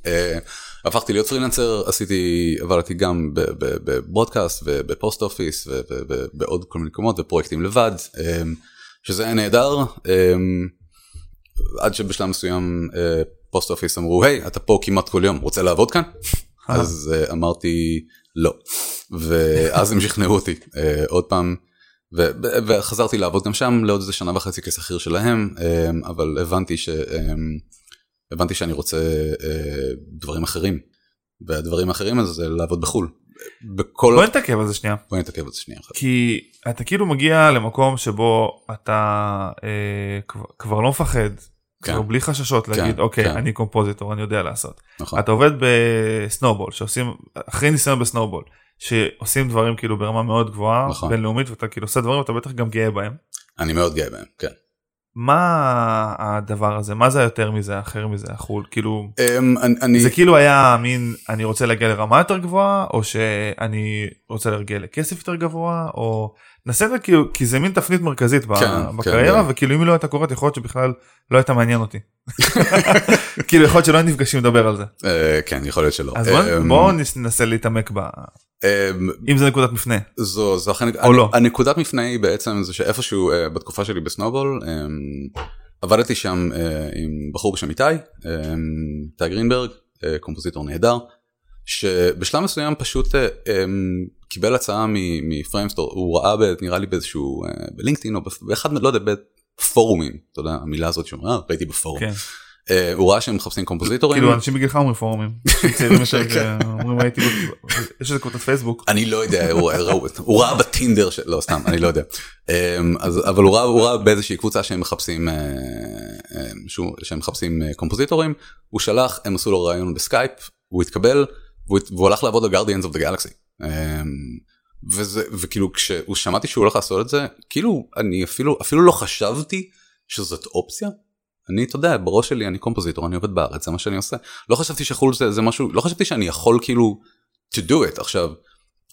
B: הפכתי להיות פרילנסר, עשיתי, עבדתי גם ב Broadcast וב Post Office ובעוד כל מיני מקומות ופרויקטים לבד, אמ, שזה היה נהדר, אמ, עד שבשלב מסוים אה, פוסט אופיס אמרו, היי, אתה פה כמעט כל יום, רוצה לעבוד כאן? אז אה, אמרתי, לא. ואז הם שכנעו אותי אה, עוד פעם. וחזרתי לעבוד גם שם לעוד איזה שנה וחצי כשכיר שלהם, אמ, אבל הבנתי ש... הבנתי שאני רוצה אה, דברים אחרים, והדברים האחרים זה לעבוד בחו"ל.
A: בכל... בוא נתעכב על זה שנייה.
B: בוא נתעכב על זה שנייה.
A: כי אתה כאילו מגיע למקום שבו אתה אה, כבר, כבר לא מפחד, כן. כבר בלי חששות להגיד כן, אוקיי כן. אני קומפוזיטור אני יודע לעשות. נכון. אתה עובד בסנובול שעושים אחרי ניסיון בסנובול שעושים דברים כאילו ברמה מאוד גבוהה נכון. בינלאומית ואתה כאילו עושה דברים ואתה בטח גם גאה בהם.
B: אני מאוד גאה בהם כן.
A: מה הדבר הזה? מה זה יותר מזה אחר מזה החול? כאילו um, אני, זה כאילו היה מין אני רוצה להגיע לרמה יותר גבוהה או שאני רוצה להגיע לכסף יותר גבוה או נעשה את זה כאילו כי זה מין תפנית מרכזית כן, בקריירה כן, וכאילו אם היא לא הייתה קורית יכול להיות שבכלל לא הייתה מעניין אותי. כאילו יכול להיות שלא נפגשים לדבר על זה.
B: Uh, כן יכול להיות שלא.
A: אז בואו ננסה להתעמק ב... אמ, אם זה נקודת מפנה.
B: זו, זו אחרי, או לא. הנקודת מפנה היא בעצם זה שאיפשהו uh, בתקופה שלי בסנובול um, עבדתי שם uh, עם בחור בשם איתי, איתי גרינברג, קומפוזיטור נהדר, שבשלב מסוים פשוט קיבל הצעה מ Framestore, הוא ראה ב, נראה לי באיזשהו, uh, בלינקדאין או באחד, לא יודע, בפורומים, אתה יודע, המילה הזאת שאומר, ראיתי בפורום. כן. אה, הוא ראה שהם מחפשים קומפוזיטורים.
A: כאילו אנשים בגילך אומרים פורומים. כן. יש איזה קבוצת פייסבוק.
B: אני לא יודע, הוא ראה בטינדר, לא סתם, אני לא יודע. אמ, אבל הוא ראה באיזושהי קבוצה שהם מחפשים אה, אה, שהם מחפשים קומפוזיטורים, הוא שלח, הם עשו לו ראיון בסקייפ, הוא התקבל, והוא הלך לעבוד על Guardians of the Galaxy. וכאילו כששמעתי שהוא הולך לעשות את זה, כאילו אני אפילו לא חשבתי שזאת אופציה. אני אתה יודע בראש שלי אני קומפוזיטור אני עובד בארץ זה מה שאני עושה לא חשבתי שחו"ל זה, זה משהו לא חשבתי שאני יכול כאילו to do it עכשיו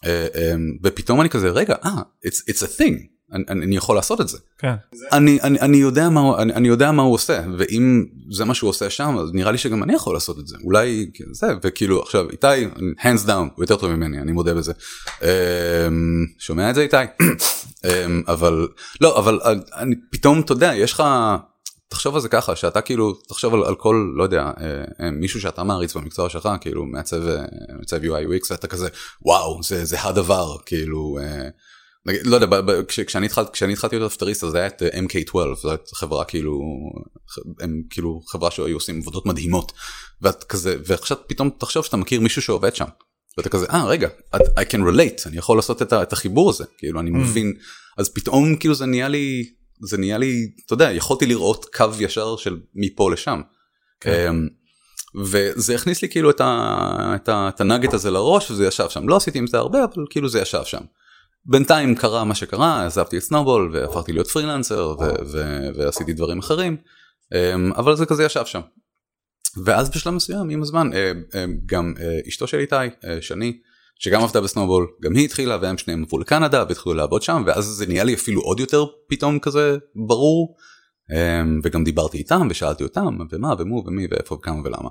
B: אה, אה, ופתאום אני כזה רגע אה it's, it's a thing אני, אני יכול לעשות את זה.
A: כן.
B: אני, אני, אני, יודע מה, אני, אני יודע מה הוא עושה ואם זה מה שהוא עושה שם אז נראה לי שגם אני יכול לעשות את זה אולי זה וכאילו עכשיו איתי hands down הוא יותר טוב ממני אני מודה בזה. אמ, שומע את זה איתי אמ, אבל לא אבל אני פתאום אתה יודע יש לך תחשוב על זה ככה שאתה כאילו תחשוב על, על כל לא יודע אה, אה, מישהו שאתה מעריץ במקצוע שלך כאילו מעצב אה, מעצב UI UX ואתה כזה וואו זה זה הדבר כאילו אה, נגיד, לא יודע כש, כשאני התחלתי כשאני התחלתי להיות אפטריסט אז זה היה את אה, MK12 זו הייתה חברה כאילו הם כאילו חברה שהיו עושים עבודות מדהימות ואת כזה ועכשיו פתאום תחשוב שאתה מכיר מישהו שעובד שם. ואתה כזה אה רגע I can relate אני יכול לעשות את, את החיבור הזה כאילו אני mm. מבין אז פתאום כאילו זה נהיה לי זה נהיה לי, אתה יודע, יכולתי לראות קו ישר של מפה לשם. כן. אמ, וזה הכניס לי כאילו את, ה, את, ה, את הנגט הזה לראש וזה ישב שם. לא עשיתי עם זה הרבה אבל כאילו זה ישב שם. בינתיים קרה מה שקרה, עזבתי את סנובול והפכתי להיות פרילנסר ועשיתי דברים אחרים, אמ, אבל זה כזה ישב שם. ואז בשלב מסוים עם הזמן אה, אה, גם אה, אשתו של איתי, שני, שגם עבדה בסנובול, גם היא התחילה והם שניהם עברו לקנדה והתחילו לעבוד שם ואז זה נהיה לי אפילו עוד יותר פתאום כזה ברור אמ, וגם דיברתי איתם ושאלתי אותם ומה ומו ומי ואיפה וכמה ולמה.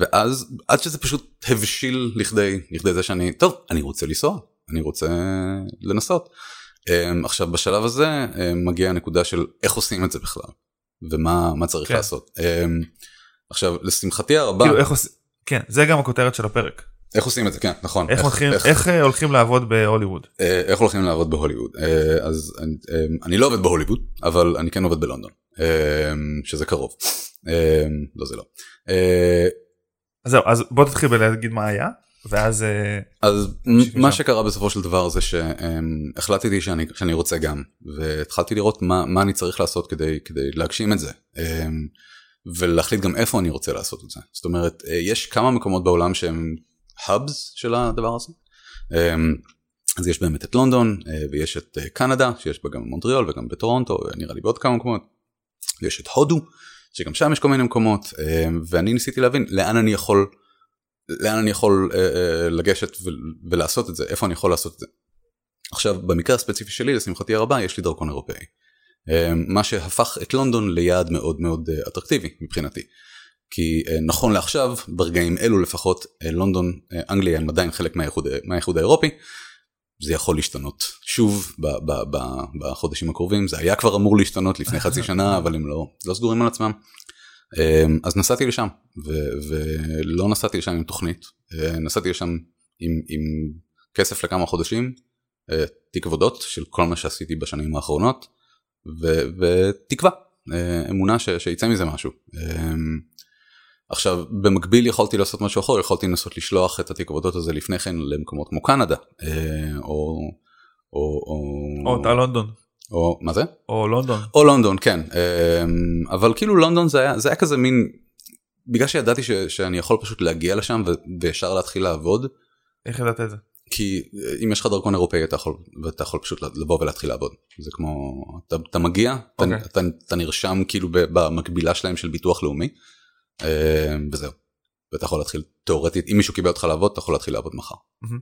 B: ואז עד שזה פשוט הבשיל לכדי, לכדי זה שאני טוב אני רוצה לנסוע אני רוצה לנסות. אמ, עכשיו בשלב הזה אמ, מגיעה הנקודה של איך עושים את זה בכלל ומה צריך כן. לעשות. עכשיו לשמחתי הרבה
A: כאילו, איך עוש... כן זה גם הכותרת של הפרק.
B: איך עושים את זה כן נכון
A: איך, איך, הולכים, איך... איך אה, הולכים לעבוד בהוליווד
B: אה, איך הולכים לעבוד בהוליווד אה, אז אני, אני לא עובד בהוליווד אבל אני כן עובד בלונדון שזה קרוב לא זה לא.
A: אז זהו אז בוא תתחיל בלהגיד מה היה ואז
B: אז מה שקרה בסופו של דבר זה שהחלטתי שאני, שאני רוצה גם והתחלתי לראות מה, מה אני צריך לעשות כדי, כדי להגשים את זה. ולהחליט גם איפה אני רוצה לעשות את זה. זאת אומרת, יש כמה מקומות בעולם שהם האבס של הדבר הזה. אמ, אז יש באמת את לונדון אה, ויש את אה, קנדה שיש בה גם מונטריאול וגם בטורונטו נראה לי בעוד כמה מקומות. יש את הודו שגם שם יש כל מיני מקומות אמ, ואני ניסיתי להבין לאן אני יכול לאן אני יכול אה, לגשת ולעשות את זה איפה אני יכול לעשות את זה. עכשיו במקרה הספציפי שלי לשמחתי הרבה יש לי דרכון אירופאי. אמ, מה שהפך את לונדון ליעד מאוד מאוד אטרקטיבי מבחינתי. כי אה, נכון לעכשיו, ברגעים אלו לפחות, אה, לונדון, אה, אנגליה הם עדיין חלק מהאיחוד, מהאיחוד האירופי. זה יכול להשתנות שוב ב, ב, ב, בחודשים הקרובים, זה היה כבר אמור להשתנות לפני חצי שנה, אבל הם לא, לא סגורים על עצמם. אז נסעתי לשם, ו, ולא נסעתי לשם עם תוכנית, נסעתי לשם עם, עם כסף לכמה חודשים, תיק עבודות של כל מה שעשיתי בשנים האחרונות, ו, ותקווה, אמונה ש, שיצא מזה משהו. עכשיו במקביל יכולתי לעשות משהו אחר יכולתי לנסות לשלוח את התיק עבודות הזה לפני כן למקומות כמו קנדה אה, או או
A: או או לונדון.
B: או מה זה?
A: או לונדון.
B: או לונדון כן אה, אבל כאילו לונדון זה היה זה היה כזה מין בגלל שידעתי ש, שאני יכול פשוט להגיע לשם וישר להתחיל לעבוד.
A: איך ידעת את זה?
B: כי אם יש לך דרכון אירופאי אתה יכול ואתה יכול פשוט לבוא ולהתחיל לעבוד זה כמו אתה, אתה מגיע okay. אתה, אוקיי. אתה, אתה נרשם כאילו במקבילה שלהם של ביטוח לאומי. אמ, וזהו. ואתה יכול להתחיל תאורטית אם מישהו קיבל אותך לעבוד אתה יכול להתחיל לעבוד מחר. אמ,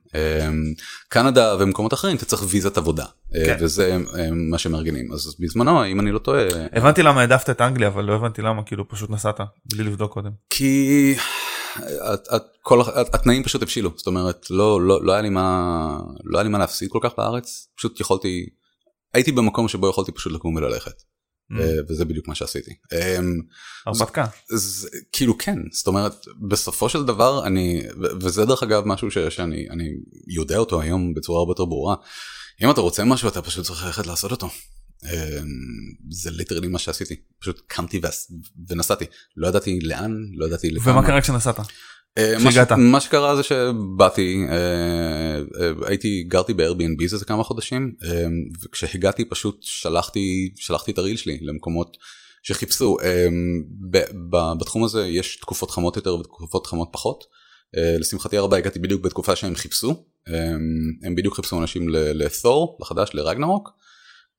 B: קנדה ומקומות אחרים אתה צריך ויזת עבודה אה, כן. וזה מה שמארגנים אז בזמנו אם אני לא טועה
A: הבנתי למה העדפת את אנגליה אבל לא הבנתי למה כאילו פשוט נסעת בלי לבדוק קודם.
B: כי את, את, כל, את, התנאים פשוט הבשילו זאת אומרת לא לא לא היה לי מה לא היה לי מה להפסיד כל כך בארץ פשוט יכולתי הייתי במקום שבו יכולתי פשוט לקום וללכת. Mm. אה, וזה בדיוק מה שעשיתי.
A: אמ, הרפתקה.
B: כאילו כן, זאת אומרת בסופו של דבר אני, וזה דרך אגב משהו שאני יודע אותו היום בצורה הרבה יותר ברורה, אם אתה רוצה משהו אתה פשוט צריך ללכת לעשות אותו. אמ, זה ליטרלי מה שעשיתי, פשוט קמתי ונסעתי, לא ידעתי לאן, לא ידעתי
A: לכמה. ומה קרה כשנסעת?
B: אה, מה שקרה זה שבאתי אה, אה, הייתי גרתי ב-Airbnb איזה כמה חודשים וכשהגעתי פשוט שלחתי שלחתי את הריל שלי למקומות שחיפשו. בתחום הזה יש תקופות חמות יותר ותקופות חמות פחות. לשמחתי הרבה הגעתי בדיוק בתקופה שהם חיפשו. הם בדיוק חיפשו אנשים לתור לחדש לרגנרוק.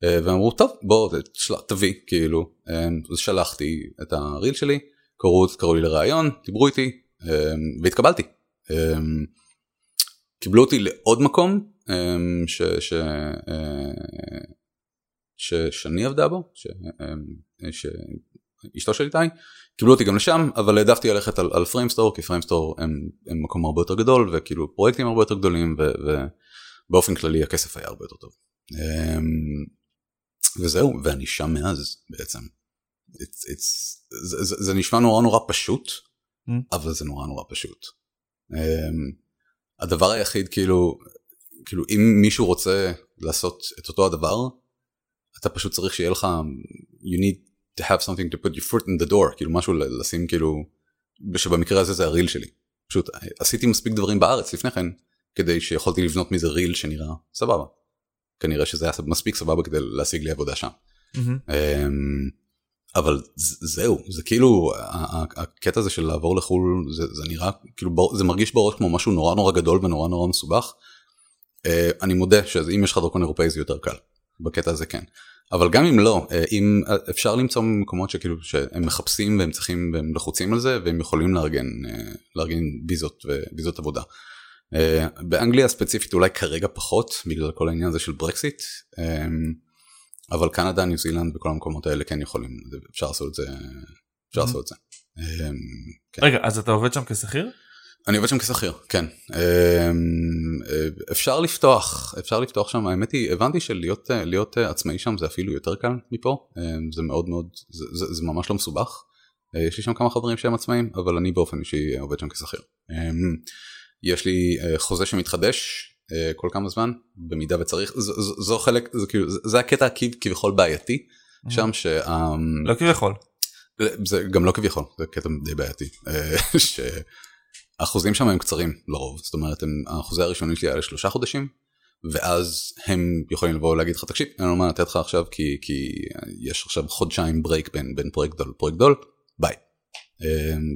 B: והם אמרו טוב בוא תביא כאילו. שלחתי את הריל שלי קראו, לי לראיון דיברו איתי והתקבלתי. אמ, קיבלו אותי לעוד מקום אמ, ש, ש, אה, ששני עבדה בו, ש, שאשתו של איתי, קיבלו אותי גם לשם, אבל העדפתי ללכת על, על Framestore, כי Framestore הם, הם מקום הרבה יותר גדול, וכאילו פרויקטים הרבה יותר גדולים, ו, ובאופן כללי הכסף היה הרבה יותר טוב. וזהו, ואני שם מאז בעצם. It's, it's, זה, זה, זה נשמע נורא נורא פשוט. אבל זה נורא נורא פשוט. Um, הדבר היחיד כאילו, כאילו אם מישהו רוצה לעשות את אותו הדבר, אתה פשוט צריך שיהיה לך, you need to have something to put your foot in the door, כאילו משהו לשים כאילו, שבמקרה הזה זה הריל שלי. פשוט עשיתי מספיק דברים בארץ לפני כן, כדי שיכולתי לבנות מזה ריל שנראה סבבה. כנראה שזה היה מספיק סבבה כדי להשיג לי עבודה שם. Mm-hmm. Um, אבל זהו זה כאילו הקטע הזה של לעבור לחו"ל זה, זה נראה כאילו זה מרגיש בראש כמו משהו נורא נורא גדול ונורא נורא מסובך. אני מודה שאם יש לך דרכון אירופאי זה יותר קל, בקטע הזה כן. אבל גם אם לא, אם אפשר למצוא מקומות שכאילו שהם מחפשים והם צריכים והם לחוצים על זה והם יכולים לארגן, לארגן ויזות וויזות עבודה. באנגליה ספציפית אולי כרגע פחות בגלל כל העניין הזה של ברקסיט. אבל קנדה, ניו זילנד וכל המקומות האלה כן יכולים, אפשר לעשות את זה, אפשר לעשות את זה.
A: אמ, כן. רגע, אז אתה עובד שם כשכיר?
B: אני עובד שם כשכיר, כן. אמ, אה, אפשר לפתוח, אפשר לפתוח שם, האמת היא, הבנתי שלהיות להיות עצמאי שם זה אפילו יותר קל מפה, אמ, זה מאוד מאוד, זה, זה, זה ממש לא מסובך. אה, יש לי שם כמה חברים שהם עצמאים, אבל אני באופן אישי עובד שם כשכיר. יש לי אה, חוזה שמתחדש אה, כל כמה זמן במידה וצריך זו, זו, זו חלק זה כאילו זה הקטע כביכול בעייתי mm-hmm. שם ש...
A: לא כביכול.
B: זה גם לא כביכול זה קטע די בעייתי אה, שהחוזים שם הם קצרים לרוב זאת אומרת הם, החוזה הראשוני שלי היה לשלושה חודשים ואז הם יכולים לבוא ולהגיד לך תקשיב אין לנו מה לתת לך עכשיו כי כי יש עכשיו חודשיים break בין בין פרויקט גדול לפרויקט גדול. אמ,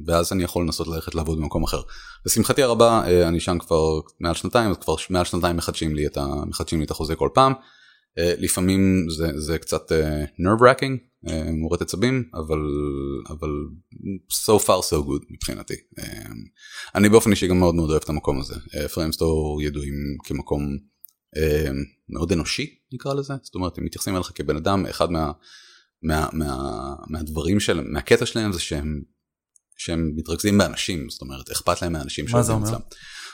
B: ואז אני יכול לנסות ללכת לעבוד במקום אחר. לשמחתי הרבה אה, אני שם כבר מעל שנתיים אז כבר מעל שנתיים מחדשים לי את, ה, מחדשים לי את החוזה כל פעם. אה, לפעמים זה, זה קצת אה, nerve wracking, מורט עצבים, אבל, אבל so far so good מבחינתי. אני באופן אישי גם מאוד מאוד אוהב את המקום הזה. Framestore ידועים כמקום מאוד אנושי נקרא לזה, זאת אומרת הם מתייחסים אליך כבן אדם, אחד מה, מה, מה, מהדברים של, מהקטע שלהם זה שהם שהם מתרכזים באנשים, זאת אומרת, אכפת להם מהאנשים
A: מה זה אומר?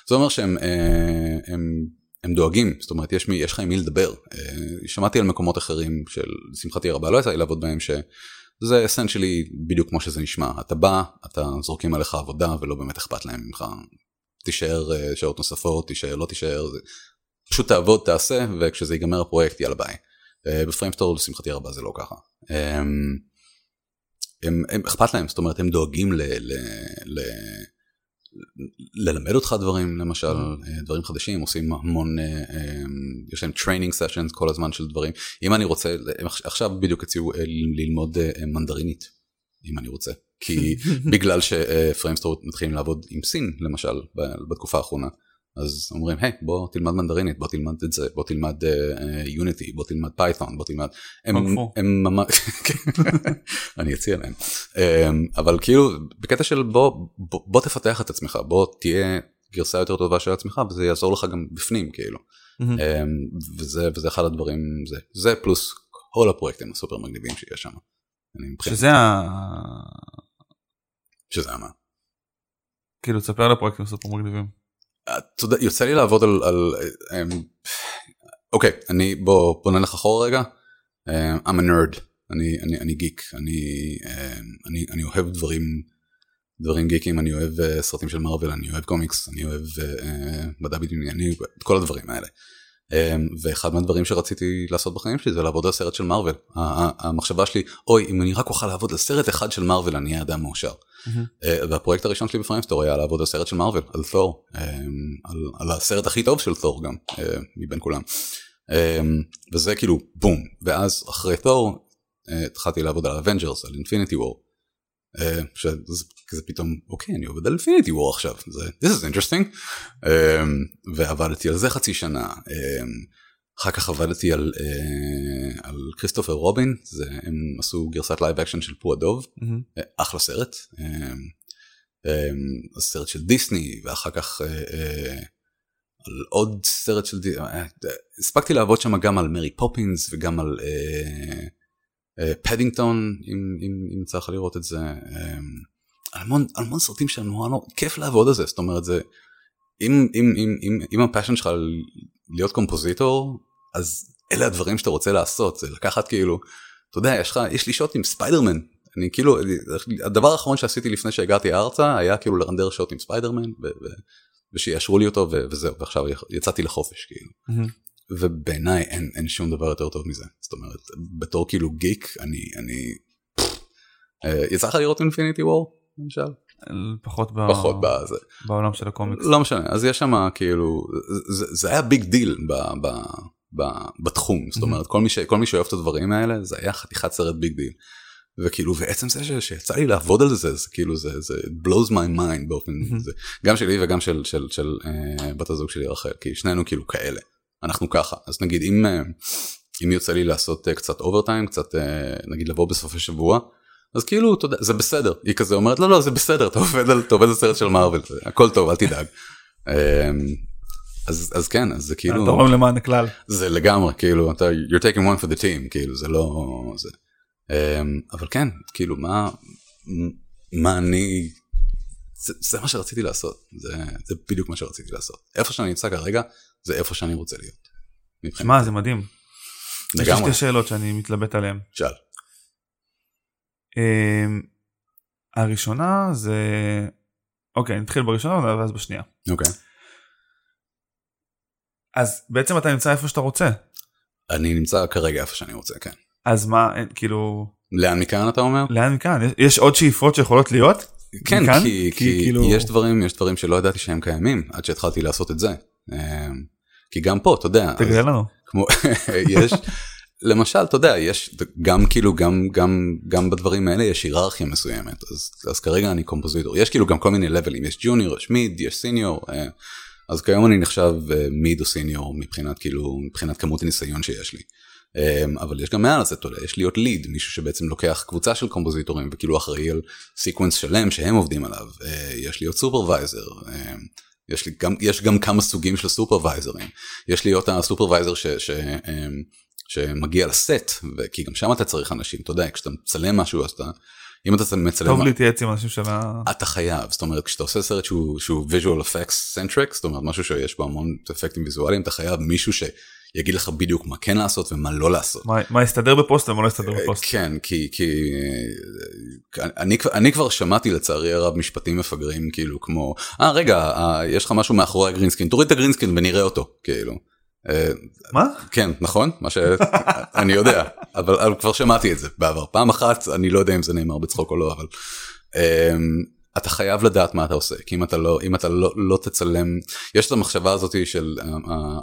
B: זה אומר שהם אה, הם, הם דואגים, זאת אומרת, יש, מי, יש לך עם מי לדבר. אה, שמעתי על מקומות אחרים שלשמחתי הרבה לא יצא לי לעבוד בהם, שזה essentially בדיוק כמו שזה נשמע. אתה בא, אתה זורקים עליך עבודה ולא באמת אכפת להם ממך. תישאר אה, שעות נוספות, תישאר, לא תישאר, זה... פשוט תעבוד, תעשה, וכשזה ייגמר הפרויקט, יאללה ביי. ב Framestore לשמחתי הרבה זה לא ככה. הם, הם אכפת להם, זאת אומרת הם דואגים ל, ל, ל, ללמד אותך דברים למשל, mm-hmm. דברים חדשים, עושים המון, אה, אה, יש להם training sessions כל הזמן של דברים. אם אני רוצה, עכשיו בדיוק הציעו ללמוד מנדרינית, אם אני רוצה. כי בגלל ש Framestore מתחילים לעבוד עם סין למשל בתקופה האחרונה. אז אומרים היי בוא תלמד מנדרינית בוא תלמד את זה בוא תלמד Unity uh, uh, בוא תלמד Python בוא תלמד
A: הם,
B: ממש אני אציע להם um, אבל כאילו בקטע של בוא, תפתח את עצמך בוא תהיה גרסה יותר טובה של עצמך וזה יעזור לך גם בפנים כאילו um, וזה וזה אחד הדברים זה זה פלוס כל הפרויקטים הסופר מגניבים שיש שם.
A: שזה ה...
B: שזה מה?
A: כאילו תספר על הפרויקטים הסופר מגניבים.
B: אתה יודע, יוצא לי לעבוד על, על אמ, אוקיי, אני בוא, בוא נלך אחורה רגע, אמ, I'm a nerd, אני, אני, אני גיק, אני, אמ, אני, אני אוהב דברים, דברים גיקים, אני אוהב uh, סרטים של מארוול, אני אוהב קומיקס, אני אוהב uh, מדע בדיוני, אני אוהב את כל הדברים האלה. Um, ואחד מהדברים שרציתי לעשות בחיים שלי זה לעבוד על סרט של מארוול. המחשבה שלי, אוי, אם אני רק אוכל לעבוד על סרט אחד של מארוול אני אהיה אדם מאושר. Mm-hmm. והפרויקט הראשון שלי ב Framestore היה לעבוד על סרט של מארוול, על תור, אמ, על, על הסרט הכי טוב של תור גם, אה, מבין כולם. אמ, וזה כאילו בום, ואז אחרי תור אה, התחלתי לעבוד על Avengers, על Infinity War. שזה פתאום אוקיי אני עובד על Infinity War עכשיו זה this is interesting ועבדתי על זה חצי שנה אחר כך עבדתי על, על כריסטופר רובין, זה, הם עשו גרסת live action של פו הדוב, mm-hmm. אחלה סרט, סרט של דיסני ואחר כך על עוד סרט של דיסני, הספקתי לעבוד שם גם על מרי פופינס וגם על פדינגטון, uh, uh, אם, אם, אם צריך לראות את זה, המון, המון סרטים שנורא נורא כיף לעבוד על זה, זאת אומרת זה, אם, אם, אם, אם, אם ה passion שלך להיות קומפוזיטור אז אלה הדברים שאתה רוצה לעשות זה לקחת כאילו אתה יודע יש לך יש לי שוט עם ספיידרמן אני כאילו הדבר האחרון שעשיתי לפני שהגעתי ארצה היה כאילו לרנדר שוט עם ספיידרמן ושיאשרו לי אותו וזהו ועכשיו יצאתי לחופש כאילו. Mm-hmm. ובעיניי אין, אין שום דבר יותר טוב מזה זאת אומרת בתור כאילו גיק אני אני אה, יצא לך לראות Infinity War למשל.
A: פחות, ב...
B: פחות בזה.
A: בעולם של הקומיקס.
B: לא משנה, אז יש שם כאילו, זה, זה היה big deal ב, ב, ב, בתחום, זאת. אומרת כל מי, ש, כל מי שאוהב את הדברים האלה זה היה חתיכת סרט big deal. וכאילו ועצם זה ש, שיצא לי לעבוד על זה זה כאילו זה זה blows my mind באופן. זה גם שלי וגם של של של uh, בת הזוג שלי רחל כי שנינו כאילו כאלה אנחנו ככה. אז נגיד אם אם יוצא לי לעשות קצת overtime קצת נגיד לבוא בסופי שבוע אז כאילו אתה יודע זה בסדר. היא כזה אומרת לא לא זה בסדר אתה עובד על, אתה עובד על סרט של מארוול הכל טוב אל תדאג. אז אז כן אז זה כאילו
A: אתה למען הכלל.
B: זה לגמרי כאילו אתה you're taking one for the team כאילו זה לא זה. אבל כן כאילו מה מה אני זה, זה מה שרציתי לעשות. זה, זה בדיוק מה שרציתי לעשות. איפה שאני נמצא כרגע זה איפה שאני רוצה להיות.
A: מה זה מדהים. לגמרי. יש שתי שאלות שאני מתלבט עליהן.
B: שאל.
A: Um, הראשונה זה אוקיי נתחיל בראשונה ואז בשנייה.
B: אוקיי.
A: אז בעצם אתה נמצא איפה שאתה רוצה.
B: אני נמצא כרגע איפה שאני רוצה כן.
A: אז מה כאילו
B: לאן מכאן אתה אומר?
A: לאן מכאן יש עוד שאיפות שיכולות להיות?
B: כן מכאן? כי, כי, כי כאילו... יש דברים יש דברים שלא ידעתי שהם קיימים עד שהתחלתי לעשות את זה. כי גם פה אתה יודע.
A: תגלה לנו.
B: כמו יש למשל אתה יודע יש גם כאילו גם גם גם בדברים האלה יש היררכיה מסוימת אז אז כרגע אני קומפוזיטור יש כאילו גם כל מיני לבלים יש ג'וניור יש מיד יש סיניור אה, אז כיום אני נחשב mid אה, או senior מבחינת כאילו מבחינת כמות הניסיון שיש לי. אמ, אבל יש גם מעל לזה, אתה יודע, יש להיות lead, מישהו שבעצם לוקח קבוצה של קומפוזיטורים וכאילו אחראי על sequence שלם שהם עובדים עליו, אה, יש להיות supervisor, יש, לי גם, יש גם כמה סוגים של סופרוויזרים, יש להיות ה supervisor ש, ש, אמ, שמגיע לסט, כי גם שם אתה צריך אנשים, אתה יודע, כשאתה מצלם משהו אז אתה, אם אתה מצלם...
A: טוב להתייעץ עם אנשים של ה...
B: אתה חייב, זאת אומרת כשאתה עושה סרט שהוא, שהוא visual effects centric, זאת אומרת משהו שיש בו המון אפקטים ויזואליים, אתה חייב מישהו ש... יגיד לך בדיוק מה כן לעשות ומה לא לעשות.
A: מה, מה יסתדר בפוסט ומה לא יסתדר
B: אה,
A: בפוסט.
B: כן, כי, כי אה, אני, אני כבר שמעתי לצערי הרב משפטים מפגרים כאילו כמו, אה רגע, אה, יש לך משהו מאחורי ה green screen, תוריד את ה green screen ונראה אותו, כאילו.
A: מה?
B: כן, נכון, מה שאני יודע, אבל, אבל כבר שמעתי את זה בעבר. פעם אחת, אני לא יודע אם זה נאמר בצחוק או לא, אבל... אתה חייב לדעת מה אתה עושה כי אם אתה לא אם אתה לא לא תצלם יש את המחשבה הזאתי של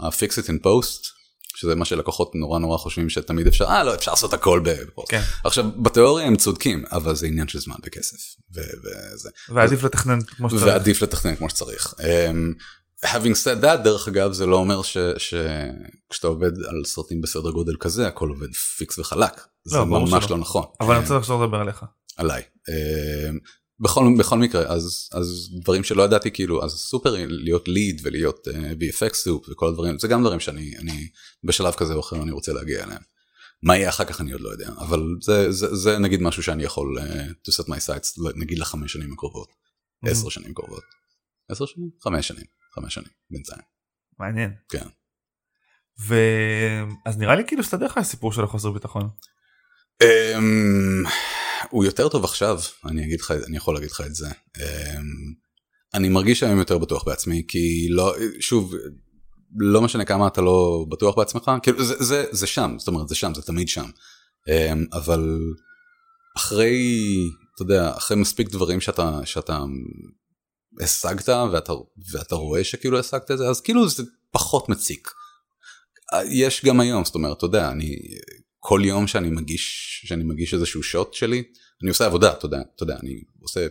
B: ה-fix it in post שזה מה שלקוחות נורא נורא חושבים שתמיד אפשר, אה לא אפשר לעשות הכל בפוסט. כן. עכשיו בתיאוריה הם צודקים אבל זה עניין של זמן וכסף. וזה.
A: ועדיף לתכנן כמו שצריך.
B: ועדיף לתכנן כמו שצריך. Um, having said that דרך אגב זה לא אומר שכשאתה עובד על סרטים בסדר גודל כזה הכל עובד פיקס וחלק. זה לא, ממש לא נכון.
A: אבל אני רוצה לחזור לדבר עליך.
B: עליי. בכל, בכל מקרה אז אז דברים שלא ידעתי כאילו אז סופר להיות ליד ולהיות uh, אה, VFX סופ וכל הדברים זה גם דברים שאני אני בשלב כזה או אחר אני רוצה להגיע אליהם. מה יהיה אחר כך אני עוד לא יודע אבל זה זה, זה נגיד משהו שאני יכול uh, to set my sights נגיד לחמש שנים הקרובות. Mm-hmm. עשר שנים קרובות. עשר שנים? חמש שנים. חמש שנים בינתיים.
A: מעניין.
B: כן.
A: ואז נראה לי כאילו סתדר לך הסיפור של החוסר ביטחון.
B: Um, הוא יותר טוב עכשיו, אני אגיד לך, אני יכול להגיד לך את זה. אמ, אני מרגיש היום יותר בטוח בעצמי, כי לא, שוב, לא משנה כמה אתה לא בטוח בעצמך, כאילו זה, זה, זה שם, זאת אומרת זה שם, זה תמיד שם. אמ, אבל אחרי, אתה יודע, אחרי מספיק דברים שאתה, שאתה השגת ואתה, ואתה רואה שכאילו השגת את זה, אז כאילו זה פחות מציק. יש גם היום, זאת אומרת, אתה יודע, אני כל יום שאני מגיש שאני מגיש איזשהו שוט שלי אני עושה עבודה אתה יודע אתה יודע אני עושה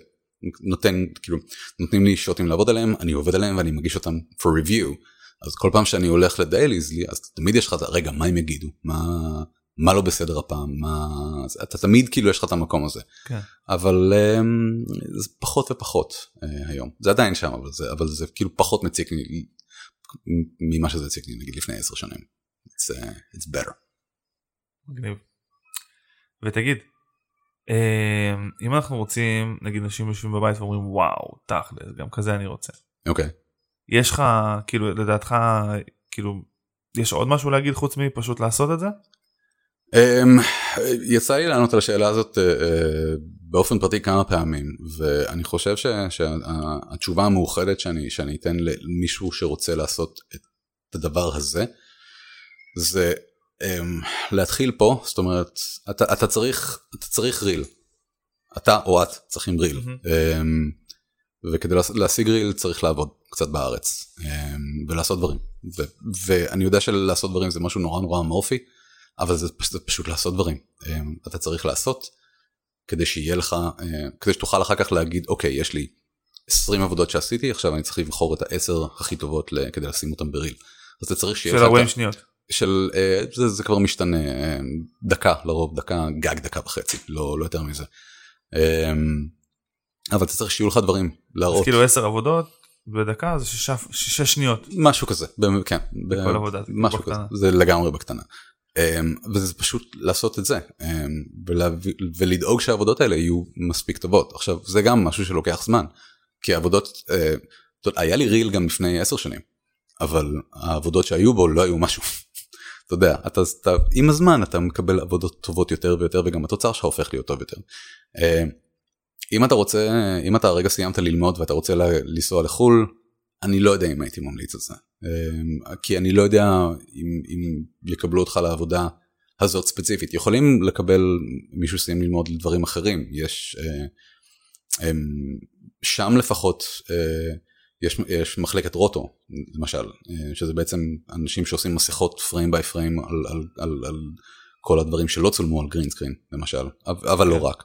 B: נותן כאילו נותנים לי שוטים לעבוד עליהם אני עובד עליהם ואני מגיש אותם for review אז כל פעם שאני הולך לדייליז לי אז תמיד יש לך את רגע מה הם יגידו מה מה לא בסדר הפעם מה אתה תמיד כאילו יש לך את המקום הזה כן. אבל um, זה פחות ופחות uh, היום זה עדיין שם אבל זה אבל זה כאילו פחות מציק לי ממה שזה הציק לי נגיד לפני עשר שנים. It's, uh, it's better.
A: מגניב. ותגיד, אמ, אם אנחנו רוצים, נגיד נשים יושבים בבית ואומרים וואו, תכל'ס, גם כזה אני רוצה.
B: אוקיי. Okay.
A: יש לך, כאילו, לדעתך, כאילו, יש עוד משהו להגיד חוץ מפשוט לעשות את זה?
B: Um, יצא לי לענות על השאלה הזאת uh, באופן פרטי כמה פעמים ואני חושב ש, שהתשובה המאוחדת שאני, שאני אתן למישהו שרוצה לעשות את הדבר הזה זה להתחיל פה, זאת אומרת, אתה, אתה, צריך, אתה צריך ריל. אתה או את צריכים ריל. Mm-hmm. Um, וכדי להשיג ריל צריך לעבוד קצת בארץ um, ולעשות דברים. ו, ואני יודע שלעשות דברים זה משהו נורא נורא אמורפי, אבל זה, זה פשוט לעשות דברים. Um, אתה צריך לעשות כדי שיהיה לך, כדי שתוכל אחר כך להגיד, אוקיי, יש לי 20 עבודות שעשיתי, עכשיו אני צריך לבחור את העשר הכי טובות כדי לשים אותם בריל. אז אתה צריך שיהיה
A: של 40 שניות.
B: של אה, זה, זה כבר משתנה אה, דקה לרוב דקה גג דקה וחצי לא, לא יותר מזה. אה, אבל אתה צריך שיהיו לך דברים להראות.
A: אז כאילו 10 עבודות בדקה זה 6 שניות.
B: משהו כזה, כן.
A: בכל עבודה.
B: משהו כזה, זה לגמרי בקטנה. וזה פשוט לעשות את זה ולדאוג שהעבודות האלה יהיו מספיק טובות עכשיו זה גם משהו שלוקח זמן כי העבודות היה לי ריל גם לפני 10 שנים אבל העבודות שהיו בו לא היו משהו אתה יודע, אתה, אתה, עם הזמן אתה מקבל עבודות טובות יותר ויותר וגם התוצר שלך הופך להיות טוב יותר. אה, אם אתה רוצה, אם אתה הרגע סיימת ללמוד ואתה רוצה לנסוע לחו"ל, אני לא יודע אם הייתי ממליץ על זה. אה, כי אני לא יודע אם, אם יקבלו אותך לעבודה הזאת ספציפית. יכולים לקבל מישהו סיים ללמוד לדברים אחרים. יש, אה, שם לפחות, יש, יש מחלקת רוטו למשל אה, שזה בעצם אנשים שעושים מסכות פריים ביי פריים על, על, על, על כל הדברים שלא צולמו על גרינסקרין למשל אבל לא כן. רק.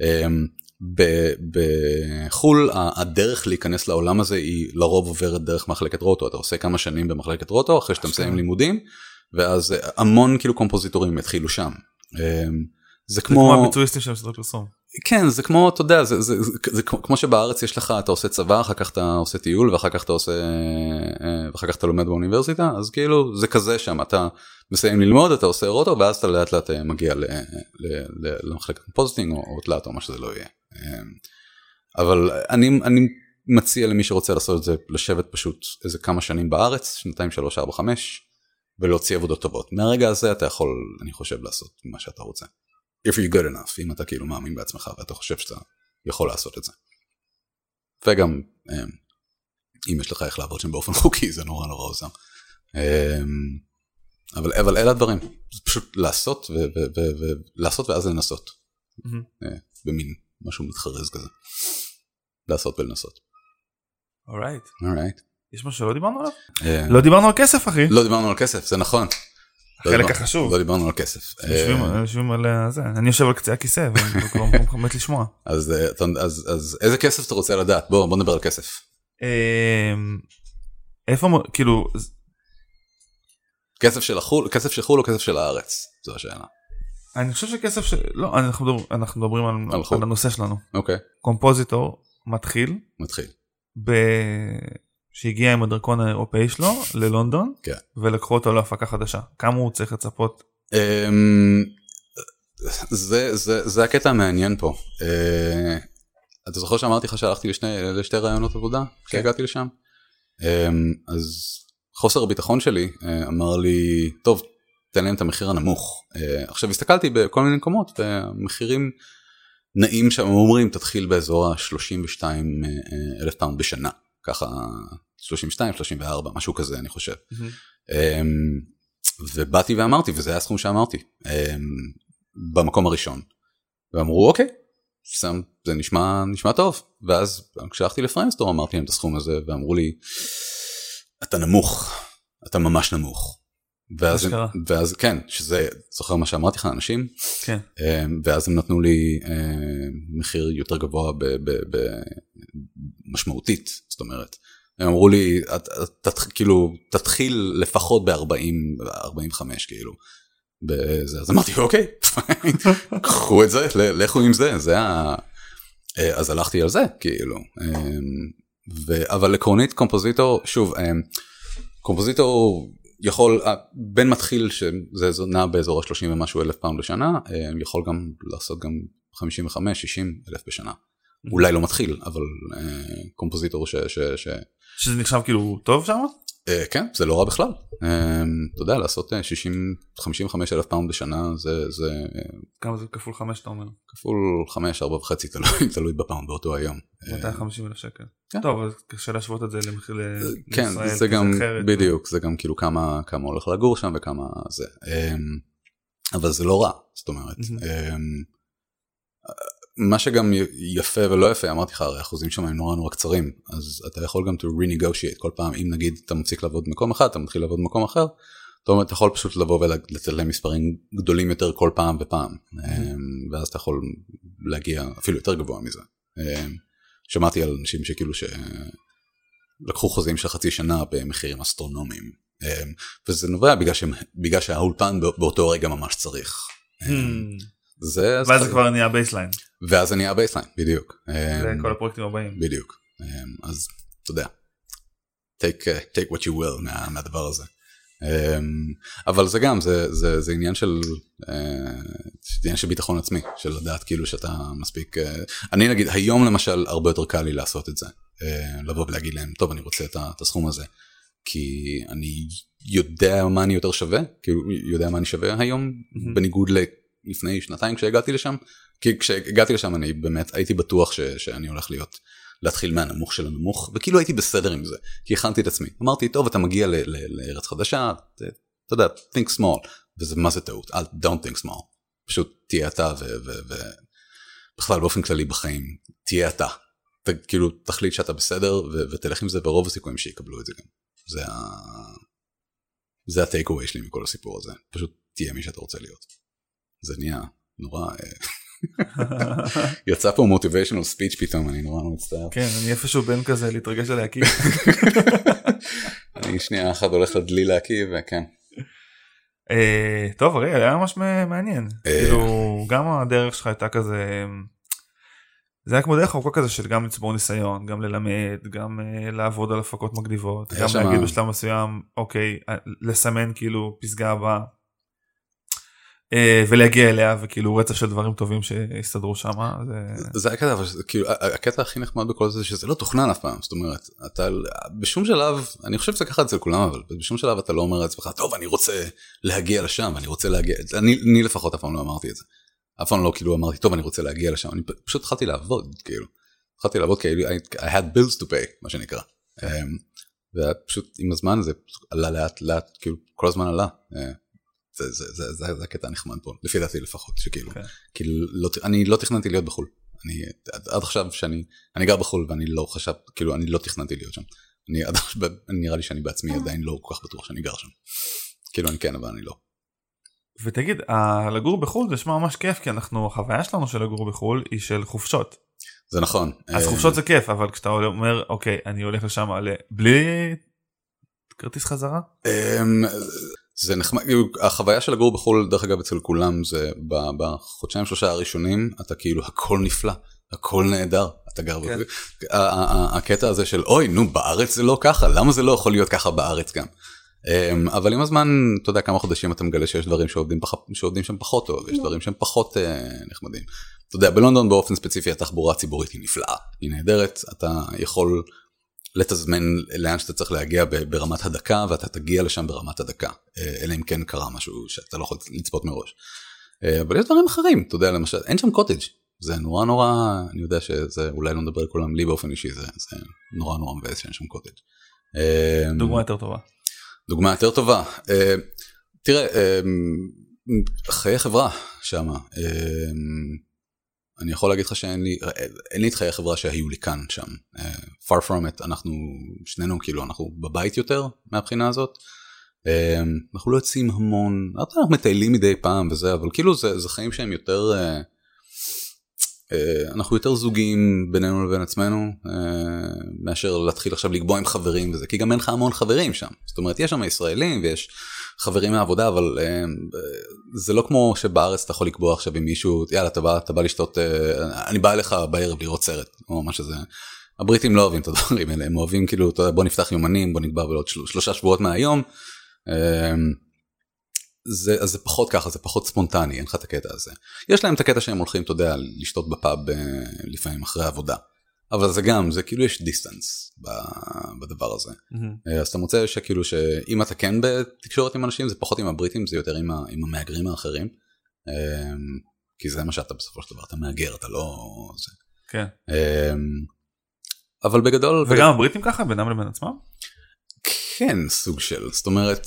B: אמ, בחו"ל הדרך להיכנס לעולם הזה היא לרוב עוברת דרך מחלקת רוטו אתה עושה כמה שנים במחלקת רוטו אחרי שאתה מסיים לימודים ואז המון כאילו קומפוזיטורים התחילו שם. אמ,
A: זה כמו הביצועיסטים של סדרות פרסום.
B: כן זה כמו אתה יודע זה, זה, זה, זה כמו שבארץ יש לך אתה עושה צבא אחר כך אתה עושה טיול ואחר כך אתה עושה אה, ואחר כך אתה לומד באוניברסיטה אז כאילו זה כזה שם אתה מסיים ללמוד אתה עושה roto ואז אתה לאט לאט אה, מגיע ל, ל, ל, למחלקת compositing או, או תלת או מה שזה לא יהיה. אה, אבל אני אני מציע למי שרוצה לעשות את זה לשבת פשוט איזה כמה שנים בארץ שנתיים שלוש ארבע חמש ולהוציא עבודות טובות מהרגע הזה אתה יכול אני חושב לעשות מה שאתה רוצה. If you're good enough אם אתה כאילו מאמין בעצמך ואתה חושב שאתה יכול לעשות את זה. וגם אמ, אם יש לך איך לעבוד שם באופן חוקי זה נורא נורא עוזר. אמ, אבל אבל אלה הדברים זה פשוט לעשות ולעשות ואז לנסות. אה, במין משהו מתחרז כזה. לעשות ולנסות.
A: אורייט.
B: אורייט.
A: יש משהו שלא דיברנו עליו? אה, לא דיברנו על כסף אחי.
B: לא דיברנו על כסף זה נכון.
A: החלק החשוב.
B: לא דיברנו על כסף.
A: יושבים על אה, זה, אני יושב על קצה הכיסא וכבר מת לשמוע.
B: אה, אז איזה כסף אתה רוצה לדעת? בוא נדבר על כסף.
A: אמ, איפה כאילו
B: כסף של חו"ל כסף של חו"ל או כסף של הארץ זו השאלה.
A: אני חושב שכסף של לא אנחנו מדברים על הנושא שלנו.
B: אוקיי.
A: קומפוזיטור מתחיל.
B: מתחיל.
A: שהגיע עם הדרכון האירופאי שלו ללונדון
B: כן.
A: ולקחו אותו להפקה חדשה כמה הוא צריך לצפות.
B: אמ, זה זה זה הקטע המעניין פה. אה, אתה זוכר שאמרתי לך שהלכתי לשני לשתי רעיונות עבודה כן. כשהגעתי לשם אמ, אז חוסר הביטחון שלי אה, אמר לי טוב תן להם את המחיר הנמוך אה, עכשיו הסתכלתי בכל מיני מקומות ומחירים נעים שם אומרים תתחיל באזור ה-32 אלף פאונד בשנה ככה 32 34 משהו כזה אני חושב. Mm-hmm. ובאתי ואמרתי וזה היה הסכום שאמרתי אמ, במקום הראשון. ואמרו אוקיי זה נשמע נשמע טוב ואז כשהלכתי ל Framestore אמרתי להם את הסכום הזה ואמרו לי אתה נמוך אתה ממש נמוך. ואז, ואז כן שזה זוכר מה שאמרתי לך אנשים
A: כן.
B: אמ, ואז הם נתנו לי מחיר יותר גבוה ב, ב, ב, משמעותית זאת אומרת הם אמרו לי את, את, את, כאילו תתחיל לפחות ב-40 45 כאילו. בזה. אז אמרתי אוקיי קחו את זה לכו עם זה זה ה... אה, אז הלכתי על זה כאילו אמ, ו... אבל עקרונית קומפוזיטור שוב אמ, קומפוזיטור יכול בן מתחיל שזה נע באזור ה-30 ומשהו אלף פאונד בשנה אמ, יכול גם לעשות גם 55 60 אלף בשנה. אולי לא מתחיל אבל אה, compositor ש... ש, ש...
A: שזה נחשב כאילו טוב שם?
B: אה, כן זה לא רע בכלל. אה, אתה יודע לעשות 60 55 אלף פאונד בשנה זה זה
A: כמה זה כפול 5 אתה אומר?
B: כפול 5 4 וחצי תלוי תלוי בפאונד באותו היום.
A: 250 אלף שקל. כן. טוב אז קשה להשוות את זה למחיר
B: כן זה גם בדיוק זה גם כאילו כמה כמה הולך לגור שם וכמה זה. אבל זה לא רע זאת אומרת. מה שגם יפה ולא יפה אמרתי לך הרי החוזים שם הם נורא נורא קצרים אז אתה יכול גם to renegotiate כל פעם אם נגיד אתה מפסיק לעבוד במקום אחד אתה מתחיל לעבוד במקום אחר. זאת אומרת אתה יכול פשוט לבוא ולתת להם מספרים גדולים יותר כל פעם ופעם mm-hmm. ואז אתה יכול להגיע אפילו יותר גבוה מזה. אמ, שמעתי על אנשים שכאילו שלקחו חוזים של חצי שנה במחירים אסטרונומיים וזה נובע בגלל, שהם, בגלל שהאולפן באותו רגע ממש צריך.
A: זה ואז זה כבר נהיה baseline.
B: ואז זה נהיה baseline, בדיוק.
A: כל הפרויקטים הבאים.
B: בדיוק. אז אתה יודע, take, uh, take what you will מה, מהדבר הזה. Um, אבל זה גם, זה, זה, זה עניין של, uh, עניין של ביטחון עצמי, של לדעת כאילו שאתה מספיק, uh, אני נגיד היום למשל הרבה יותר קל לי לעשות את זה, uh, לבוא ולהגיד להם, טוב אני רוצה את, את הסכום הזה, כי אני יודע מה אני יותר שווה, כאילו יודע מה אני שווה היום, mm-hmm. בניגוד לפני שנתיים כשהגעתי לשם, כי כשהגעתי לשם אני באמת הייתי בטוח ש, שאני הולך להיות. להתחיל מהנמוך של הנמוך וכאילו הייתי בסדר עם זה כי הכנתי את עצמי. אמרתי טוב אתה מגיע לארץ חדשה אתה יודע think small. וזה מה זה טעות אל don't think small. פשוט תהיה אתה ובכלל באופן כללי בחיים תהיה אתה. כאילו תחליט שאתה בסדר ותלך עם זה ברוב הסיכויים שיקבלו את זה גם. זה ה... זה הטייק אווי שלי מכל הסיפור הזה. פשוט תהיה מי שאתה רוצה להיות זה נהיה נורא. אה, יצא פה מוטיביישנל ספיץ' פתאום אני נורא מצטער.
A: כן אני איפשהו בין כזה להתרגש על להקיא.
B: אני שנייה אחת הולך לדלי להקיא וכן.
A: אה, טוב הרי היה ממש מעניין אה. כאילו גם הדרך שלך הייתה כזה זה היה כמו דרך ארוכה כזה של גם לצבור ניסיון גם ללמד גם uh, לעבוד על הפקות מגניבות גם להגיד בשלב מסוים אוקיי לסמן כאילו פסגה הבאה אה, ולהגיע אליה וכאילו רצף של דברים טובים שהסתדרו שם.
B: זה זה הקטע, אבל כאילו הקטע הכי נחמד בכל זה שזה לא תוכנן אף פעם זאת אומרת אתה בשום שלב אני חושב שזה ככה אצל כולם אבל בשום שלב אתה לא אומר לעצמך טוב אני רוצה להגיע לשם אני רוצה להגיע אני, אני לפחות אף פעם לא אמרתי את זה. אף פעם לא כאילו אמרתי טוב אני רוצה להגיע לשם אני פשוט התחלתי לעבוד כאילו. התחלתי לעבוד כאילו I had bills to pay מה שנקרא. אמ, ופשוט עם הזמן זה עלה לאט לאט כאילו כל הזמן עלה. אה, זה, זה, זה, זה, זה הקטע הנחמד פה, לפי דעתי לפחות, שכאילו, okay. כן. כאילו, לא, אני לא תכננתי להיות בחו"ל. אני עד, עד עכשיו שאני, אני גר בחו"ל ואני לא חשב, כאילו, אני לא תכננתי להיות שם. אני עד עכשיו, נראה לי שאני בעצמי עדיין לא כל כך בטוח שאני גר שם. כאילו, אני כן, אבל אני לא.
A: ותגיד, לגור בחו"ל זה נשמע ממש כיף, כי אנחנו, החוויה שלנו של לגור בחו"ל היא של חופשות.
B: זה נכון.
A: אז אה, חופשות זה כיף, אבל כשאתה אומר, אוקיי, אני הולך לשם בלי כרטיס חזרה?
B: זה נחמד, כאילו, החוויה של לגור בחו"ל דרך אגב אצל כולם זה בחודשיים שלושה הראשונים אתה כאילו הכל נפלא, הכל נהדר, אתה גר, כן. הקטע הזה של אוי נו בארץ זה לא ככה, למה זה לא יכול להיות ככה בארץ גם. אמ, אבל עם הזמן אתה יודע כמה חודשים אתה מגלה שיש דברים שעובדים, פח, שעובדים שם פחות טוב, יש דברים שהם פחות אה, נחמדים. אתה יודע בלונדון באופן ספציפי התחבורה הציבורית היא נפלאה, היא נהדרת, אתה יכול לתזמן לאן שאתה צריך להגיע ברמת הדקה ואתה תגיע לשם ברמת הדקה אה, אלא אם כן קרה משהו שאתה לא יכול לצפות מראש. אה, אבל יש דברים אחרים אתה יודע למשל אין שם קוטג' זה נורא נורא אני יודע שזה אולי לא מדבר לכולם לי באופן אישי זה, זה נורא נורא מבאס שאין שם קוטג'.
A: אה, דוגמה יותר טובה.
B: דוגמה יותר טובה. תראה חיי חברה שם. אני יכול להגיד לך שאין לי, אין לי את חיי החברה שהיו לי כאן שם. Uh, far from it, אנחנו שנינו כאילו אנחנו בבית יותר מהבחינה הזאת. Uh, אנחנו לא יוצאים המון, אנחנו מטיילים מדי פעם וזה, אבל כאילו זה, זה חיים שהם יותר, uh, uh, אנחנו יותר זוגים בינינו לבין עצמנו, uh, מאשר להתחיל עכשיו לקבוע עם חברים וזה, כי גם אין לך המון חברים שם. זאת אומרת, יש שם ישראלים ויש חברים מהעבודה אבל אה, זה לא כמו שבארץ אתה יכול לקבוע עכשיו עם מישהו יאללה אתה בא אתה בא לשתות אה, אני בא אליך בערב לראות סרט או מה שזה. הבריטים לא אוהבים את הדברים האלה הם אוהבים כאילו אתה יודע, בוא נפתח יומנים בוא נקבע בעוד של, שלושה שבועות מהיום. אה, זה, אז זה פחות ככה זה פחות ספונטני אין לך את הקטע הזה יש להם את הקטע שהם הולכים אתה יודע לשתות בפאב לפעמים אחרי עבודה אבל זה גם זה כאילו יש distance בדבר הזה mm-hmm. אז אתה מוצא שכאילו שאם אתה כן בתקשורת עם אנשים זה פחות עם הבריטים זה יותר עם, עם המהגרים האחרים אמ, כי זה מה שאתה בסופו של דבר אתה מהגר אתה לא זה.
A: כן. אמ,
B: אבל בגדול
A: וגם בגדול... הבריטים ככה בינם לבין עצמם?
B: כן סוג של זאת אומרת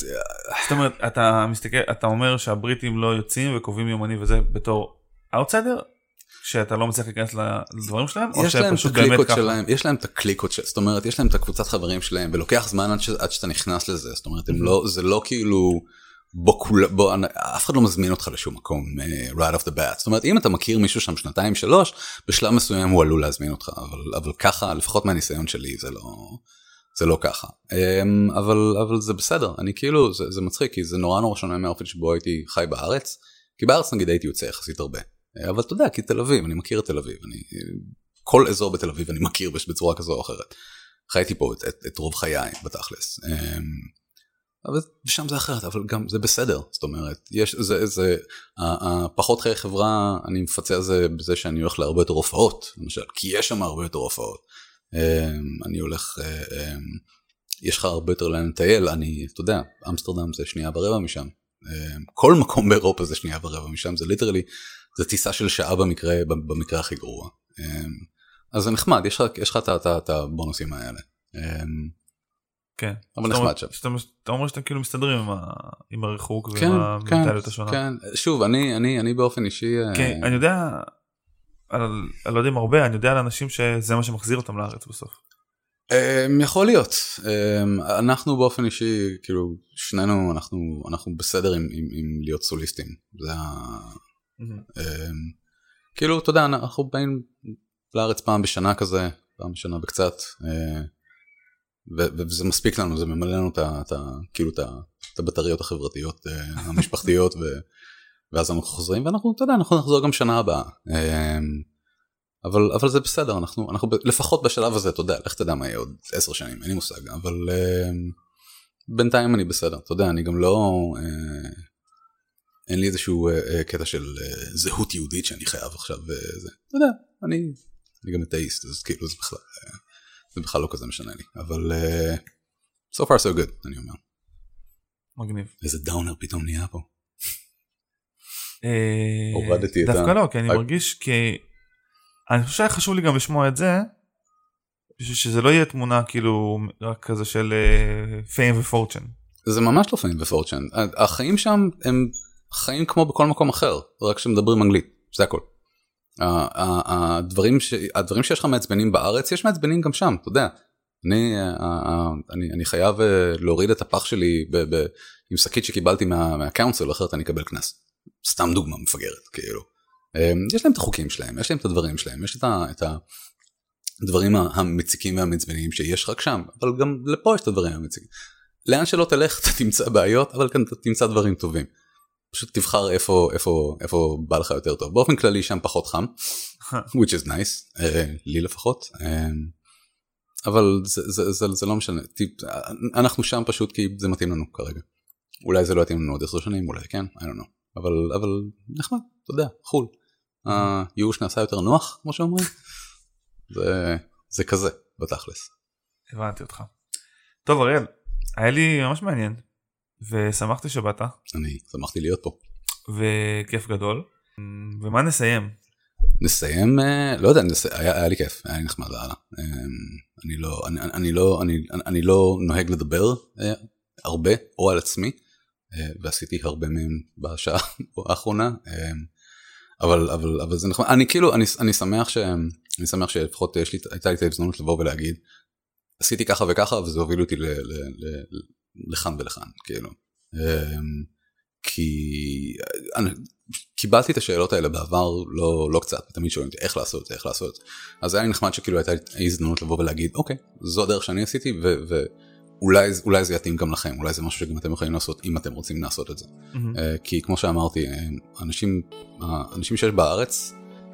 A: זאת אומרת אתה מסתכל אתה אומר שהבריטים לא יוצאים וקובעים יומנים וזה בתור אאוטסיידר שאתה לא מצליח להיכנס לדברים שלהם או שהם פשוט באמת ככה?
B: שלהם, יש להם את הקליקות שלהם, זאת אומרת יש להם את הקבוצת חברים שלהם ולוקח זמן עד, ש, עד שאתה נכנס לזה זאת אומרת הם לא זה לא כאילו בוא כול בוא אף אחד לא מזמין אותך לשום מקום uh, right off the bat. זאת אומרת אם אתה מכיר מישהו שם שנתיים שלוש בשלב מסוים הוא עלול להזמין אותך אבל אבל ככה לפחות מהניסיון שלי זה לא זה לא ככה. אבל אבל זה בסדר אני כאילו זה, זה מצחיק כי זה נורא נורא שונה מהאופן שבו הייתי חי בארץ כי בארץ נגיד הייתי יוצא יחסית הרבה אבל אתה יודע כי תל אביב אני מכיר את תל אביב אני כל אזור בתל אביב אני מכיר בצורה כזו או אחרת. חייתי פה את, את, את רוב חיי בתכלס. אבל שם זה אחרת אבל גם זה בסדר זאת אומרת יש זה זה הפחות חיי חברה אני מפצה על זה בזה שאני הולך להרבה יותר הופעות למשל כי יש שם הרבה יותר הופעות. אני הולך יש לך הרבה יותר לאן לטייל אני אתה יודע אמסטרדם זה שנייה ורבע משם כל מקום באירופה זה שנייה ורבע משם זה ליטרלי זה טיסה של שעה במקרה במקרה הכי גרוע. אז זה נחמד יש לך את הבונוסים האלה.
A: כן.
B: אבל נחמד שם.
A: אתה אומר שאתם כאילו מסתדרים עם, ה, עם הריחוק כן, ועם המנטליות
B: כן,
A: השונה.
B: כן, שוב אני אני אני באופן אישי.
A: כן, אני יודע, אני לא יודע אם הרבה, אני יודע על אנשים שזה מה שמחזיר אותם לארץ בסוף.
B: Um, יכול להיות אנחנו באופן אישי כאילו שנינו אנחנו אנחנו בסדר עם, עם, עם להיות סוליסטים זה כאילו אתה יודע אנחנו באים לארץ פעם בשנה כזה פעם בשנה בקצת. Uh, וזה מספיק לנו זה ממלא לנו את ה... כאילו את הבטריות החברתיות אה, המשפחתיות ואז אנחנו חוזרים ואנחנו אתה יודע אנחנו נחזור גם שנה הבאה אמ, אבל אבל זה בסדר אנחנו אנחנו לפחות בשלב הזה אתה יודע לך תדע מה יהיה עוד עשר שנים אין לי מושג אבל אמ, בינתיים אני בסדר אתה יודע אני גם לא אין לי איזשהו אה, קטע של זהות יהודית שאני חייב עכשיו וזה אתה יודע אני אני גם אתאיסט אז כאילו זה בכלל. זה בכלל לא כזה משנה לי אבל so far so good אני אומר.
A: מגניב.
B: איזה דאונר פתאום נהיה פה.
A: אה, הורדתי את ה... דווקא לא כי אני מרגיש כי אני חושב שהיה חשוב לי גם לשמוע את זה. בשביל שזה לא יהיה תמונה כאילו רק כזה של פיים ופורצ'ן.
B: זה ממש לא פיים ופורצ'ן החיים שם הם חיים כמו בכל מקום אחר רק שמדברים אנגלית זה הכל. הדברים, ש... הדברים שיש לך מעצבנים בארץ יש מעצבנים גם שם אתה יודע. אני, אני, אני חייב אה, להוריד את הפח שלי ב, ב, עם שקית שקיבלתי מה, מהקאונסל אחרת אני אקבל קנס. סתם דוגמה מפגרת כאילו. אמ, יש להם את החוקים שלהם יש להם את הדברים שלהם יש את, ה, את הדברים המציקים והמעצבנים שיש רק שם אבל גם לפה יש את הדברים המציקים. לאן שלא תלך אתה תמצא בעיות אבל כאן אתה תמצא דברים טובים. פשוט תבחר איפה איפה איפה בא לך יותר טוב. באופן כללי שם פחות חם which is nice uh, לי לפחות uh, אבל זה, זה, זה, זה לא משנה. טיפ, אנחנו שם פשוט כי זה מתאים לנו כרגע. אולי זה לא יתאים לנו עוד עשר שנים אולי כן I don't know. אבל אבל נחמד אתה יודע חול. הייאוש נעשה יותר נוח כמו שאומרים זה, זה כזה בתכלס.
A: הבנתי אותך. טוב אריאל היה לי ממש מעניין ושמחתי שבאת.
B: אני שמחתי להיות פה.
A: וכיף גדול. ומה נסיים?
B: נסיים אה, לא יודע נס... היה, היה לי כיף היה לי נחמד לאללה. אמ, אני לא אני, אני לא אני, אני לא נוהג לדבר אה, הרבה או על עצמי אה, ועשיתי הרבה מהם בשעה האחרונה אמ, אבל אבל אבל זה נחמד אני כאילו אני, אני שמח ש... אני שמח שלפחות יש לי הייתה לי את ההזדמנות לבוא ולהגיד עשיתי ככה וככה וזה הוביל אותי ל, ל, ל, לכאן ולכאן כאילו אמ, כי אני קיבלתי את השאלות האלה בעבר לא לא קצת תמיד שואלים אותי איך לעשות איך לעשות אז היה לי נחמד שכאילו הייתה הזדמנות לבוא ולהגיד אוקיי זו הדרך שאני עשיתי ואולי אולי זה יתאים גם לכם אולי זה משהו שגם אתם יכולים לעשות אם אתם רוצים לעשות את זה mm-hmm. כי כמו שאמרתי אנשים אנשים שיש בארץ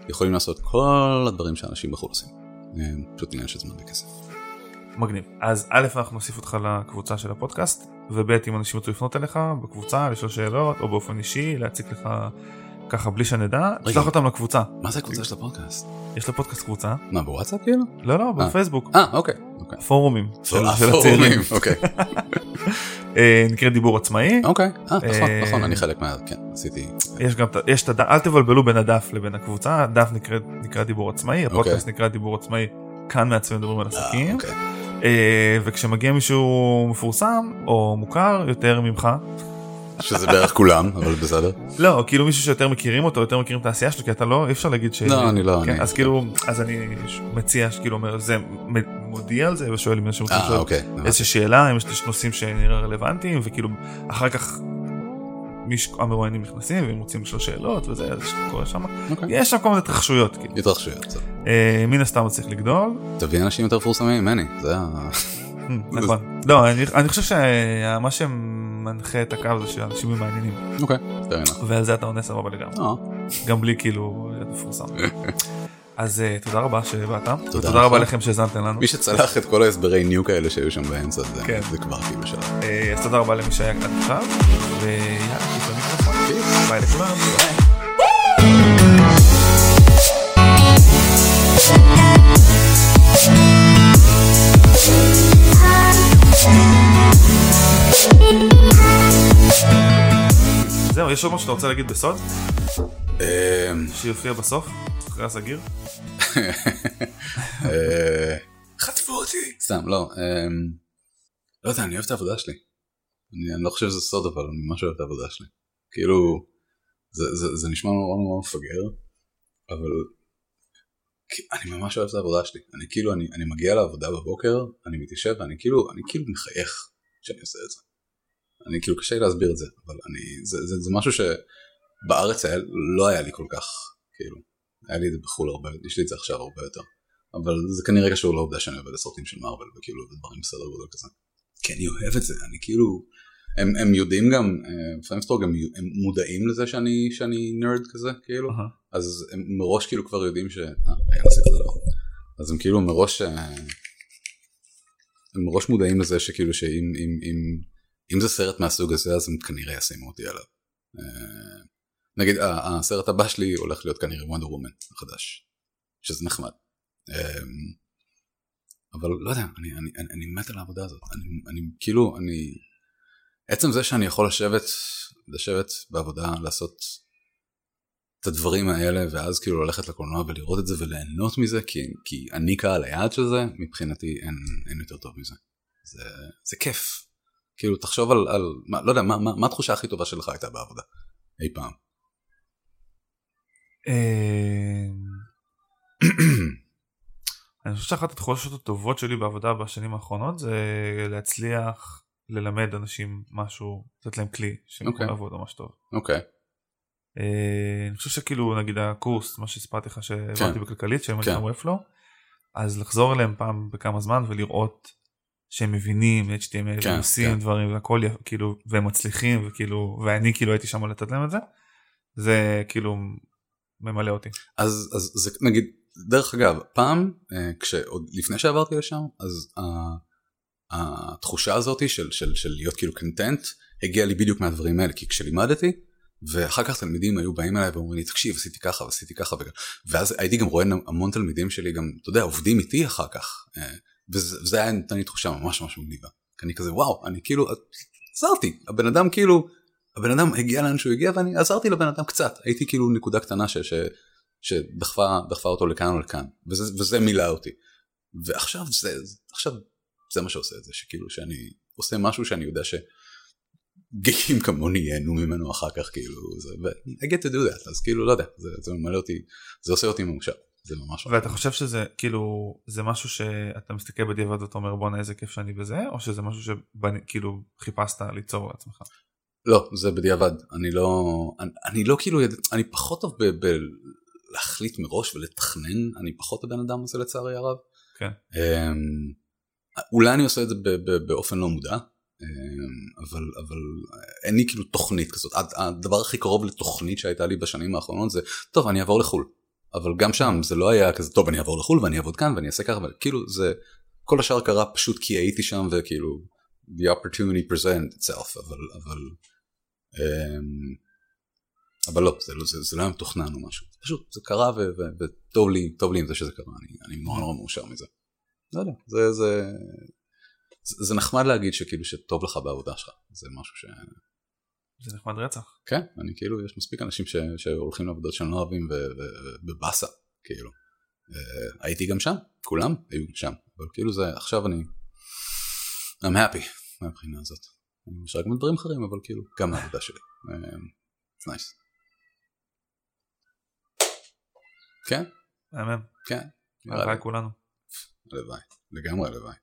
B: יכולים לעשות כל הדברים שאנשים בחו"ל עושים פשוט עניין של זמן וכסף.
A: מגניב. אז א' אנחנו נוסיף אותך לקבוצה של הפודקאסט, וב' אם אנשים ירצו לפנות אליך בקבוצה, לשאול שאלות, או באופן אישי, להציג לך ככה בלי שנדע, תשלח אותם לקבוצה.
B: מה זה הקבוצה של הפודקאסט?
A: יש לפודקאסט קבוצה.
B: מה בוואטסאפ כאילו?
A: לא לא בפייסבוק.
B: אה אוקיי.
A: פורומים
B: של הצעירים. אוקיי.
A: אה, נקרא דיבור עצמאי.
B: אוקיי, אה, נכון, נכון, אני חלק מה... כן, עשיתי...
A: יש גם, יש את הדף, אל תבלבלו בין הדף לבין הקבוצה, הדף נקרא דיבור עצמאי, הפודקאסט נקרא דיבור עצמאי, כאן מעצבים מדברים על עסקים. אה, וכשמגיע מישהו מפורסם או מוכר יותר ממך.
B: שזה בערך כולם אבל בסדר.
A: לא כאילו מישהו שיותר מכירים אותו יותר מכירים את העשייה שלו כי אתה לא אי אפשר להגיד ש...
B: לא אני לא.
A: כן. אז כאילו אז אני מציע שכאילו אומר זה מודיע על זה ושואל אם רוצים
B: לשאול אוקיי,
A: איזה שאלה אם יש נושאים שנראה רלוונטיים וכאילו אחר כך המרואיינים נכנסים והם רוצים לשאול שאלות וזה קורה שם. Okay. אוקיי. יש שם כל מיני התרחשויות.
B: התרחשויות.
A: אה, מן הסתם צריך לגדול.
B: תביא אנשים יותר מפורסמים ממני זה ה...
A: נכון. לא, אני חושב שמה שמנחה את הקו זה שאנשים מעניינים.
B: אוקיי,
A: ועל זה אתה עונה סבבה לגמרי. אה. גם בלי כאילו להיות מפורסם. אז uh, תודה רבה שבאת, תודה, תודה רבה לכם שהאזנתם לנו.
B: מי שצלח את כל ההסברי ניו כאלה שהיו שם באמצע, זה, כן. זה כבר כאילו שלנו. Uh,
A: אז תודה רבה למי שהיה כאן עכשיו, ויאללה. ביי לכולם. זהו, יש עוד משהו שאתה רוצה להגיד בסוד? אמ, שיופיע בסוף? אחרי הסגיר?
B: אה, חטפו אותי. סתם, לא. אמ, לא יודע, אני אוהב את העבודה שלי. אני לא חושב שזה סוד, אבל אני ממש אוהב את העבודה שלי. כאילו, זה נשמע נורא נורא מפגר, אבל אני ממש אוהב את העבודה שלי. אני כאילו, אני מגיע לעבודה בבוקר, אני מתיישב ואני כאילו, אני כאילו מחייך כשאני עושה את זה. אני כאילו קשה לי להסביר את זה, אבל אני, זה, זה, זה משהו שבארץ היה, לא היה לי כל כך, כאילו, היה לי את זה בחו"ל הרבה, יש לי את זה עכשיו הרבה יותר, אבל זה כנראה קשור לעובדה שאני עובד בסרטים של מארוול וכאילו דברים בסדר גודל כזה, כי אני אוהב את זה, אני כאילו, הם, הם יודעים גם, Framestore הם, הם מודעים לזה שאני, שאני nerd כזה, כאילו, uh-huh. אז הם מראש כאילו כבר יודעים ש... אה, נעשה כזה לא. אז הם כאילו מראש, אה, הם מראש מודעים לזה שכאילו שאם אם, אם, אם זה סרט מהסוג הזה אז הם כנראה ישימו אותי עליו. אה, נגיד הסרט הבא שלי הולך להיות כנראה וונדר וומן החדש, שזה נחמד. אה, אבל לא יודע, אני, אני, אני, אני מת על העבודה הזאת, אני, אני כאילו, אני, עצם זה שאני יכול לשבת, לשבת בעבודה, לעשות את הדברים האלה, ואז כאילו ללכת לקולנוע ולראות את זה וליהנות מזה, כי, כי אני קהל היעד של זה, מבחינתי אין, אין יותר טוב מזה. זה, זה כיף, כאילו תחשוב על, על מה, לא יודע, מה, מה, מה התחושה הכי טובה שלך הייתה בעבודה אי פעם?
A: אמ, אני חושב שאחת התחושות הטובות שלי בעבודה בשנים האחרונות זה להצליח ללמד אנשים משהו, לתת להם כלי שהם יכולים okay. לעבוד ממש טוב.
B: אוקיי. Okay.
A: אני חושב שכאילו נגיד הקורס, מה שהספרתי לך שהעברתי כן. בכלכלית, שהם כן. וופלו, אז לחזור אליהם פעם בכמה זמן ולראות שהם מבינים HTML כן, ועושים כן. דברים והכל כאילו והם מצליחים וכאילו ואני כאילו הייתי שם לתת להם את זה זה כאילו ממלא אותי.
B: אז אז זה נגיד דרך אגב פעם אה, כשעוד לפני שעברתי לשם אז התחושה הזאתי של, של, של להיות כאילו קונטנט הגיעה לי בדיוק מהדברים האלה כי כשלימדתי ואחר כך תלמידים היו באים אליי ואומרים לי תקשיב עשיתי ככה ועשיתי ככה ואז הייתי גם רואה המון תלמידים שלי גם אתה יודע עובדים איתי אחר כך וזה היה נתן לי תחושה ממש ממש מגניבה. אני כזה וואו, אני כאילו, עזרתי, הבן אדם כאילו, הבן אדם הגיע לאן שהוא הגיע ואני עזרתי לבן אדם קצת, הייתי כאילו נקודה קטנה ש, ש, שדחפה אותו לכאן או לכאן, וזה, וזה מילא אותי. ועכשיו זה, עכשיו זה מה שעושה את זה, שכאילו שאני עושה משהו שאני יודע שגאים כמוני ייהנו ממנו אחר כך כאילו, זה, ו- I get to do that, אז כאילו לא יודע, זה, זה ממלא אותי, זה עושה אותי מאושר. זה ממש
A: ואתה חושב שזה כאילו זה משהו שאתה מסתכל בדיעבד ואתה אומר בואנה איזה כיף שאני בזה או שזה משהו שכאילו חיפשת ליצור לעצמך.
B: לא זה בדיעבד אני לא אני, אני לא כאילו אני פחות טוב בלהחליט מראש ולתכנן אני פחות הבן אדם הזה לצערי הרב.
A: כן.
B: Um, אולי אני עושה את זה באופן לא מודע um, אבל אבל אין לי כאילו תוכנית כזאת הדבר הכי קרוב לתוכנית שהייתה לי בשנים האחרונות זה טוב אני אעבור לחו"ל. אבל גם שם זה לא היה כזה טוב אני אעבור לחו"ל ואני אעבוד כאן ואני אעשה ככה וכאילו זה כל השאר קרה פשוט כי הייתי שם וכאילו the opportunity present itself אבל אבל um, אבל לא זה, לא זה, זה לא היה מתוכנן או משהו פשוט זה קרה וטוב לי טוב לי עם זה שזה קרה אני, אני נורא נורא מאושר מזה. לא יודע זה זה, זה נחמד להגיד שכאילו שטוב לך בעבודה שלך זה משהו ש...
A: זה נחמד רצח.
B: כן, אני כאילו, יש מספיק אנשים ש, שהולכים לעבודות שהם לא אוהבים ובבאסה, כאילו. Uh, הייתי גם שם, כולם היו שם, אבל כאילו זה, עכשיו אני, I'm happy מהבחינה הזאת. אני משאר גם דברים אחרים, אבל כאילו, גם העבודה שלי. נייס. Uh, כן?
A: מהמם.
B: כן.
A: הלוואי כולנו.
B: הלוואי, לגמרי הלוואי.